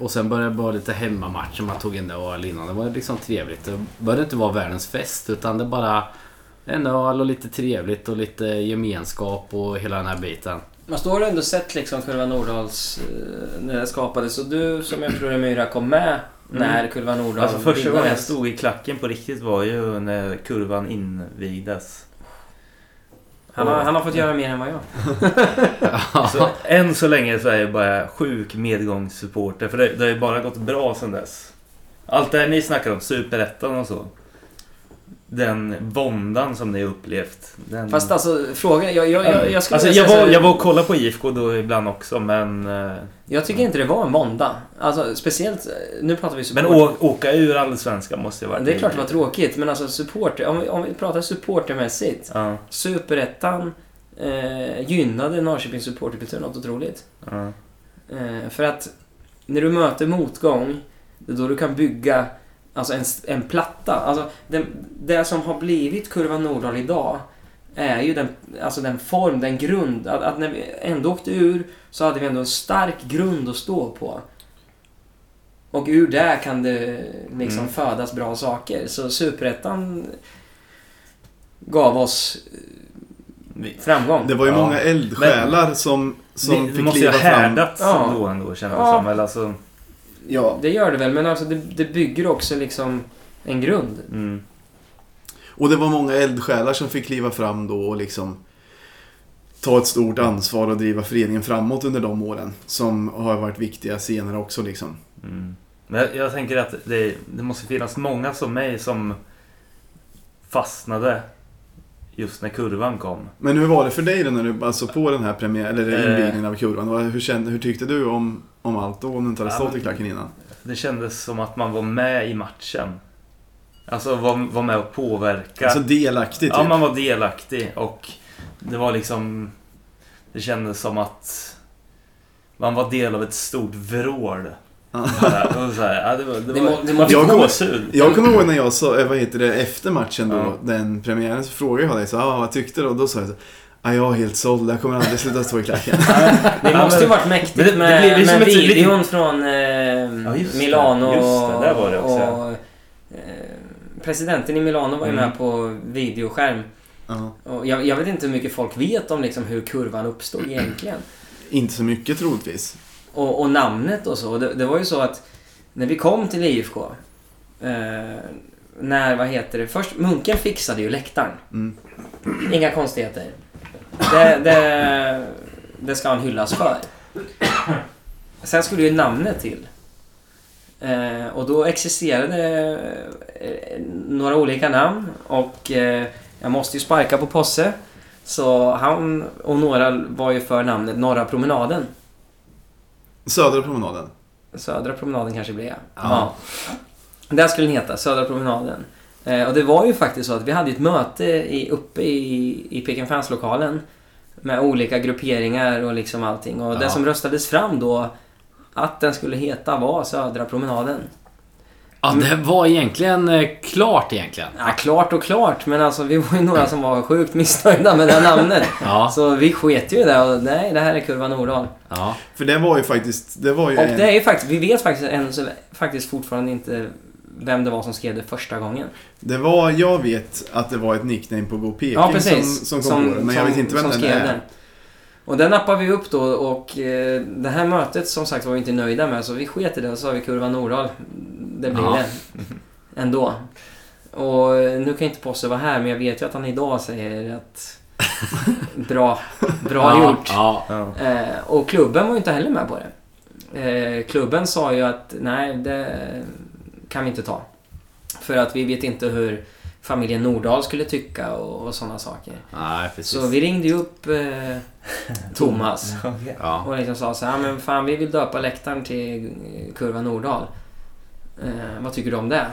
S3: Och sen började det vara lite hemmamatcher man tog in det och innan. Det var liksom trevligt. Det började inte vara världens fest utan det bara... En öl och lite trevligt och lite gemenskap och hela den här biten.
S4: Har du ändå sett liksom Kurva Nordals eh, när det skapades. Och du som jag tror är Myra kom med när Kurva Nordahl
S2: Alltså första gången jag stod i klacken på riktigt var ju när kurvan invigdes.
S4: Han har, han har fått göra mer än vad jag.
S2: Så än så länge så är jag bara sjuk medgångssupporter. För det, det har ju bara gått bra sedan dess. Allt det här ni snackar om, superettan och så. Den våndan som ni upplevt. Den...
S4: Fast alltså frågan, jag, jag, jag, jag skulle
S2: alltså, jag, var,
S4: här-
S2: jag var och kollade på IFK då ibland också men... eh,
S4: Jag tycker inte det var en måndag. Alltså speciellt, eh, nu pratar vi support.
S2: Men å, åka ur allsvenskan måste ju varit...
S4: det är klart det var tråkigt, men alltså supporter, om vi, om vi pratar supportermässigt.
S2: Ja,
S4: Superettan eh, gynnade Norrköpings supporterkultur något otroligt.
S2: ja.
S4: Eh, för att när du möter motgång, det är då du kan bygga alltså en, en platta. Alltså, det, det som har blivit Kurva Nordahl idag är ju den, alltså den form, den grund. Att, att när vi ändå åkte ur så hade vi ändå en stark grund att stå på. Och ur där kan det liksom
S2: Mm.
S4: födas bra saker. Så Superettan gav oss
S2: Vi-
S4: framgång.
S1: Det var ju
S2: Ja.
S1: många eldsjälar som, som
S2: det
S1: fick
S2: måste ju
S1: kliva
S2: ha
S1: fram.
S2: härdats
S4: Ja.
S2: då ändå känner jag
S4: Ja.
S2: som. Eller alltså,
S1: Ja.
S4: Det gör det väl, men alltså det, det bygger också liksom en grund.
S2: mm.
S1: Och det var många eldsjälar som fick kliva fram då och liksom ta ett stort ansvar och driva föreningen framåt under de åren. Som har varit viktiga senare också liksom.
S2: Mm. Men jag, jag tänker att det, det måste finnas många som mig som fastnade just när kurvan kom.
S1: Men hur var det för dig då när du alltså på den här premiär, eller
S2: Eh.
S1: invigningen av kurvan? Hur, kände, hur tyckte du om, om allt då? Om du inte hade
S2: Ja,
S1: stått i
S2: men-
S1: klacken innan?
S2: Det kändes som att man var med i matchen. Alltså var, var med och påverka.
S1: Alltså delaktig typ.
S2: ja, man var delaktig och det var liksom... Det kändes som att man var del av ett stort vrål.
S1: Ja.
S2: Bara, det var så här, ja, det var, det
S4: Det
S2: var,
S4: må- det
S2: man
S4: måste-
S2: fick
S1: Jag kommer-. Jag kommer ihåg när jag sa, eh, vad heter det, efter matchen då,
S2: Ja.
S1: den premiären, så frågade jag dig så, ah, vad tyckte du? Och då sa jag så, ah, jag är helt såld, jag kommer aldrig sluta stå i klacken.
S4: Det måste ju varit mäktigt
S2: men det- det
S4: med,
S2: blir- det är som
S4: med
S2: ett-
S4: videon från eh,
S2: Ja, just det.
S4: Milano
S2: Just det, där var det också.
S4: och eh, presidenten i Milano var ju
S2: Mm.
S4: med på videoskärm.
S1: Ja.
S4: Och jag, jag vet inte hur mycket folk vet om liksom hur kurvan uppstod egentligen.
S1: Inte så mycket troligtvis.
S4: Och, och namnet och så. Det, det var ju så att när vi kom till IFK. Eh, när, vad heter det, först Munken fixade ju läktaren.
S1: Mm.
S4: Inga konstigheter. Det, det, det ska han hyllas för. Sen skulle ju namnet till. Eh, och då existerade eh, några olika namn och eh, jag måste ju sparka på Posse. Så han och några var ju för namnet Norra Promenaden.
S1: Södra promenaden.
S4: Södra promenaden kanske blir jag.
S1: Ja.
S4: Där skulle den heta, Södra promenaden. Eh, och det var ju faktiskt så att vi hade ett möte i, uppe i, i Peking Fans-lokalen. Med olika grupperingar och liksom allting. Och
S3: Ja.
S4: det som röstades fram då att den skulle heta var Södra promenaden.
S3: Ja, det var egentligen eh, klart egentligen.
S4: Ja, klart och klart, men alltså vi var ju några som var sjukt missnöjda med det här namnet.
S3: Ja,
S4: Så vi sket ju i det och nej, det här är Kurva Nordahl.
S3: ja.
S1: För det var ju faktiskt, det var ju
S4: Och
S1: en,
S4: det är ju faktiskt, vi vet faktiskt, än så, faktiskt fortfarande inte vem det var som skrev det första gången.
S1: det var, jag vet att det var ett nickname på Go Peking
S4: Ja, precis.
S1: som, som kom på det, men jag vet inte vem
S4: som
S1: den
S4: skrev
S1: är.
S4: den. Och den nappade vi upp då och eh, det här mötet som sagt var vi inte nöjda med så vi sket i det och så sa vi Kurva Nordahl. Det blir
S3: Ja.
S4: det. Ändå. Och eh, nu kan inte Posse vara här men jag vet ju att han idag säger att bra, bra
S3: ja,
S4: gjort.
S3: Ja,
S2: Ja.
S4: Eh, och klubben var ju inte heller med på det. Eh, klubben sa ju att nej, det kan vi inte ta. För att vi vet inte hur familjen Nordahl skulle tycka och, och sådana saker.
S3: Nej, precis.
S4: Så vi ringde ju upp eh, Thomas
S3: Ja.
S4: och liksom sa så här, "Ja, men fan vi vill döpa läktaren till eh, Kurva Nordahl. Eh, vad tycker du om det?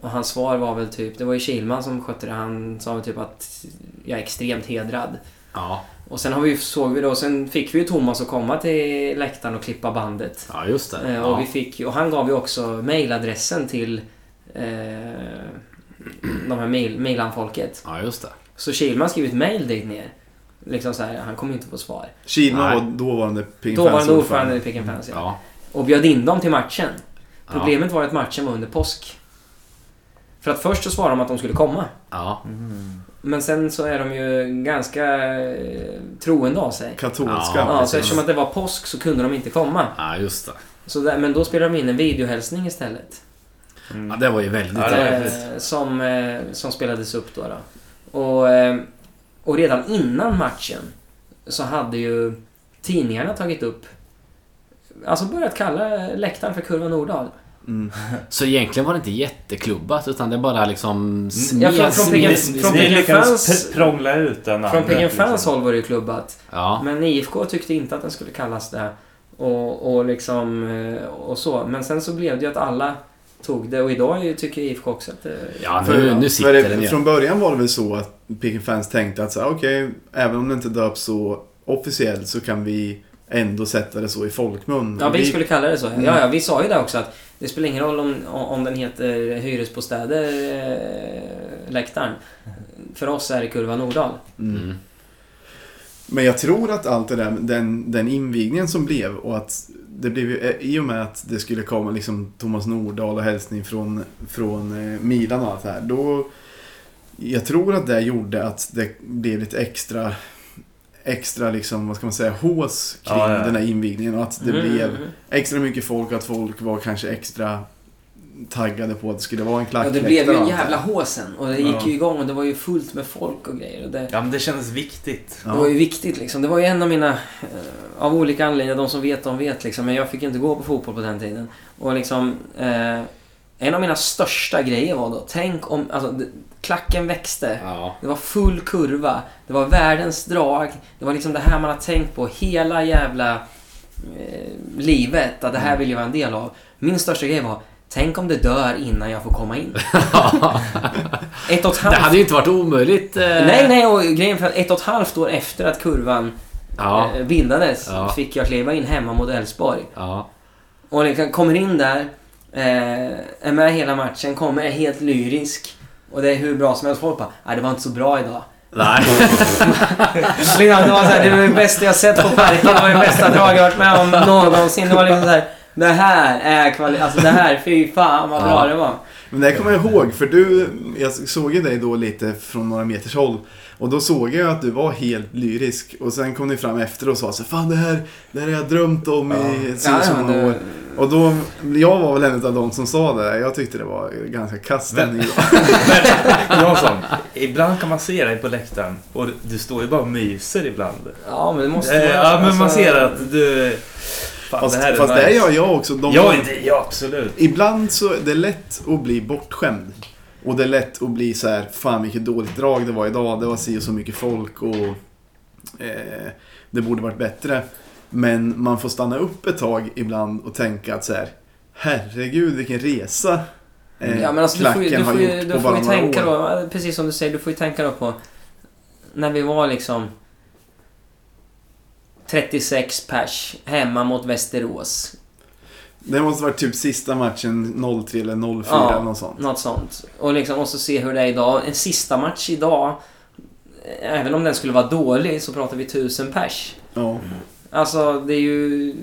S4: Och hans svar var väl typ, det var ju Kilman som skötte det, han sa väl typ att jag är extremt hedrad.
S3: Ja.
S4: Och sen har vi, såg vi då, sen fick vi ju Thomas att komma till läktaren och klippa bandet.
S3: ja, just det.
S4: Eh, och,
S3: Ja.
S4: vi fick, och han gav ju också mailadressen till eh, de här mail, mailanfolket.
S3: ja, just det.
S4: Så Kilman skrev ett mail dit ner. Liksom så här, han kommer inte få svar.
S1: Kilman var dåvarande Ping
S4: Dåvarande
S1: Fans
S4: ordförande i and Fans, ja.
S3: Ja.
S4: Och bjöd in dem till matchen.
S3: Ja.
S4: Problemet var att matchen var under påsk. För att först så svarade de att de skulle komma.
S3: Ja.
S2: Mm.
S4: Men sen så är de ju ganska eh, troende av sig.
S1: Katolska.
S3: Ja,
S4: Ja, så eftersom att det var påsk så kunde de inte komma.
S3: ja, just det.
S4: Så där, men då spelade de in en videohälsning istället.
S2: Mm.
S3: Ja, det var ju väldigt
S2: Ja, häftigt.
S4: Som, eh, som spelades upp då. då. Och, eh, och redan innan matchen så hade ju tidningarna tagit upp Alltså börjat kalla läktaren för Kurva Nordahl.
S1: Mm.
S3: Så egentligen var det inte jätteklubbat utan det bara liksom
S4: Ja, från- från Piggen-
S3: smed-
S4: från Piggen
S2: prångla ut den
S4: Från Piggen Fans
S2: liksom.
S4: håll var det ju klubbat.
S3: Ja.
S4: Men IFK tyckte inte att den skulle kallas det. Och, och liksom eh, och så. Men sen så blev det ju att alla tog det och idag tycker IFK också att det...
S3: Ja,
S1: För-
S3: nu, nu
S1: för
S3: sitter
S1: det,
S3: den ju.
S1: Från början var det väl så att Peking Fans tänkte att så här, okej, även om det inte döps så officiellt så kan vi ändå sätta det så i folkmun.
S4: Ja, vi skulle kalla det så.
S1: Mm.
S4: Ja, ja, vi sa ju det också att det spelar ingen roll om, om den heter Hyresbostäder eh, läktaren. För oss är det Kurva Nordahl.
S1: Mm.
S3: Mm.
S1: Men jag tror att allt det där, den, den invigningen som blev och att det blev ju, eh, i och med att det skulle komma liksom Thomas Nordahl och hälsning från, från eh, Milan och allt det här. Då, jag tror att det gjorde att det blev lite extra, extra liksom, vad ska man säga, hås kring
S2: Ja, ja.
S1: den här invigningen och att det
S4: Mm,
S1: blev
S4: mm.
S1: extra mycket folk och att folk var kanske extra taggade på att det skulle vara en
S4: Ja,
S1: klackläktare.
S4: det blev ju en jävla håsen. Och det gick
S1: Ja.
S4: ju igång och det var ju fullt med folk och grejer. Och det,
S2: Ja, men det kändes viktigt.
S4: det var
S1: Ja.
S4: ju viktigt liksom. Det var ju en av mina, eh, av olika anledningar, de som vet de vet liksom. Men jag fick inte gå på fotboll på den tiden. Och liksom, eh, en av mina största grejer var då, tänk om, alltså det- klacken växte.
S3: Ja.
S4: Det var full kurva. Det var världens drag. Det var liksom det här man har tänkt på hela jävla eh, livet. Att det här vill jag vara en del av. Min största grej var, tänk om det dör innan jag får komma in. ett och ett
S3: Det
S4: halvt...
S3: hade ju inte varit omöjligt. eh,
S4: Nej, nej, och grejen för att ett och ett halvt år efter att kurvan
S3: Ja.
S4: eh, bildades
S3: Ja.
S4: fick jag kliva in hemma mot Elfsborg.
S3: Ja.
S4: Och liksom kommer in där, eh, är med hela matchen, kommer är helt lyrisk. Och det är hur bra som helst. Folk bara, nej det var inte så bra idag.
S3: Nej.
S4: Liksom, det var så här, det var det bästa jag sett på parken. Det var det bästa drag jag varit med om någonsin. Det var liksom så här, det här är kvalitet. Alltså det här, fy fan vad bra
S3: Ja.
S4: det var.
S1: Men det kommer jag ihåg, för du, jag såg ju dig då lite från några meters håll. Och då såg jag att du var helt lyrisk. Och sen kom ni fram efter och sa så Fan det här, det här har jag drömt om i så
S4: Ja,
S1: och så
S4: ja,
S1: många
S4: det-
S1: år. Och då, jag var väl en av de som sa det. Jag tyckte det var ganska kass stämning.
S2: Jansson, ibland kan man se dig på läktaren och du står ju bara och myser ibland.
S4: Ja, men det måste
S2: Eh,
S4: vara-
S2: ja, men man
S4: alltså-
S2: ser att du... Fan,
S1: Fast,
S2: det här är
S1: fast
S2: nice.
S1: det gör jag också. De,
S2: Ja, det, ja, absolut.
S1: Ibland så är det lätt att bli bortskämd. Och det är lätt att bli så här, fan vilket dåligt drag det var idag. Det var si och så mycket folk och eh, det borde varit bättre. Men man får stanna upp ett tag ibland och tänka att så här, herregud vilken resa eh,
S4: Ja men alltså du får ju,
S1: klacken
S4: du
S1: har
S4: får ju,
S1: gjort
S4: du
S1: på bara några
S4: tänka
S1: år.
S4: då, precis som du säger, du får ju tänka då på när vi var liksom 36 pers hemma mot Västerås.
S1: Det måste varit typ sista matchen 03 eller 04
S4: Ja.
S1: eller något sånt.
S4: Något sånt. Och liksom, och så se hur det är idag. En sista match idag, även om den skulle vara dålig, så pratar vi tusen pers.
S1: Ja,
S4: Alltså, det är ju...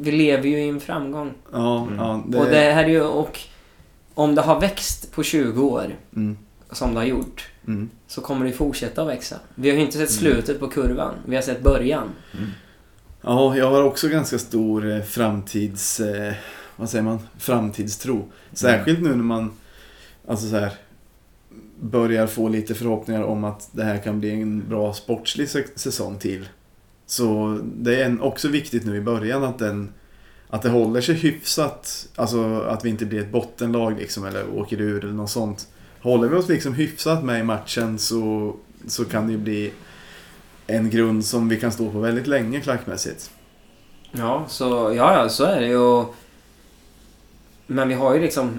S4: Vi lever ju i en framgång.
S1: ja,
S2: Mm.
S1: ja. Det,
S4: Och det här är ju... Och om det har växt på 20 år,
S1: mm,
S4: som det har gjort,
S1: mm.
S4: så kommer det fortsätta att växa. Vi har ju inte sett
S1: Mm.
S4: slutet på kurvan. Vi har sett början.
S1: Ja, jag har också ganska stor eh, framtids... Eh, vad säger man? Framtidstro. Särskilt nu när man alltså så här, börjar få lite förhoppningar om att det här kan bli en bra sportslig säsong till. Så det är också viktigt nu i början att den, att det håller sig hyfsat. Alltså att vi inte blir ett bottenlag liksom eller åker ur eller något sånt. Håller vi oss liksom hyfsat med i matchen så, så kan det ju bli en grund som vi kan stå på väldigt länge klackmässigt.
S4: Ja, så, ja, ja, så är det ju. Men vi har ju liksom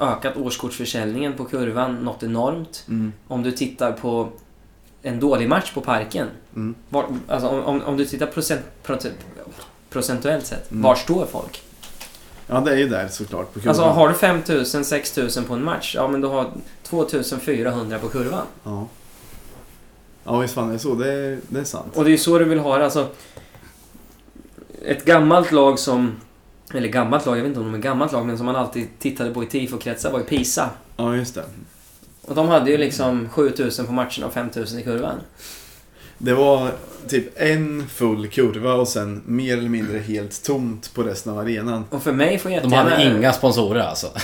S4: ökat årskortsförsäljningen på kurvan något enormt.
S1: Mm.
S4: Om du tittar på en dålig match på Parken.
S1: Mm.
S4: Var, alltså om, om, om du tittar procent, procent, procentuellt sett.
S1: Mm.
S4: Var står folk?
S1: Ja, det är ju där såklart på kurvan.
S4: Alltså har du 5000, 6000 på en match. Ja men du har 2400 på kurvan.
S1: Ja. Ja, visst fan är det så. Det är, det är sant.
S4: Och det är så du vill ha det. Alltså, ett gammalt lag som... Eller gammalt lag, jag vet inte om de är gammalt lag, men som man alltid tittade på i tifo-kretsar var ju Pisa.
S1: Ja, just det.
S4: Och de hade ju liksom 7000 på matcherna och 5000 i kurvan.
S1: Det var typ en full kurva och sen mer eller mindre helt tomt på resten av arenan.
S4: Och för mig får
S3: De
S4: jättegärna...
S3: hade inga sponsorer alltså.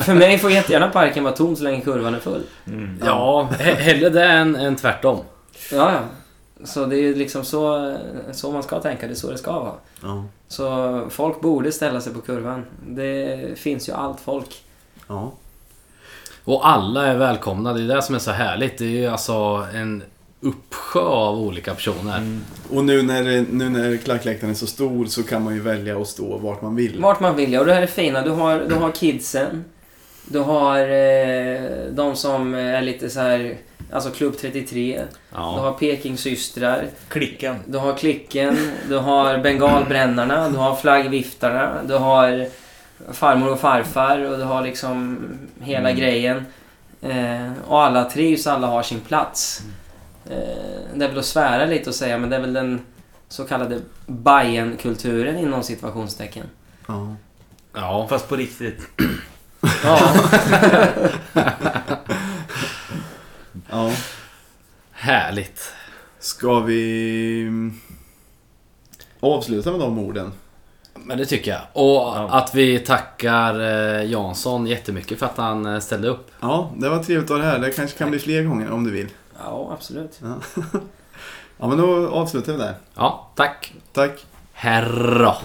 S4: För mig får jättegärna parken vara tom så länge kurvan är full.
S2: Mm.
S3: Ja, he- hellre det än, än tvärtom.
S4: Ja, ja. Så det är liksom så, så man ska tänka, det är så det ska vara.
S1: Ja.
S4: Så folk borde ställa sig på kurvan. Det finns ju allt folk.
S1: Ja.
S3: Och alla är välkomna. Det är det som är så härligt. Det är ju alltså en uppsjö av olika personer.
S2: Mm.
S1: Och nu när, nu när klackläktaren är så stor så kan man ju välja att stå vart man vill.
S4: Vart man vill, ja. Och det här är fina. Du har, du har kidsen. Du har eh, de som är lite så här... Alltså Klubb 33. Du
S3: Ja.
S4: har Pekingsystrar.
S2: Klicken.
S4: Du har Klicken. Du har Bengalbrännarna. Du har Flaggviftarna. Du har farmor och farfar. Och du har liksom hela
S2: Mm.
S4: grejen. Eh, och alla trivs, alla har sin plats. Eh, det är väl att svära lite och säga, men det är väl den så kallade Bajen-kulturen inom situationstecken.
S1: Ja.
S3: ja.
S2: Fast på riktigt.
S4: Ja,
S1: ja.
S3: Härligt.
S1: Ska vi mm, avsluta med de orden?
S3: Men det tycker jag. Och att vi tackar eh, Jansson jättemycket för att han eh, ställde upp.
S1: Ja, det var trevligt att ha det här. Det kanske kan bli fler gånger om du vill.
S4: Ja absolut.
S1: Ja, men då avslutar vi där.
S3: Ja, tack.
S1: Tack.
S3: Herra.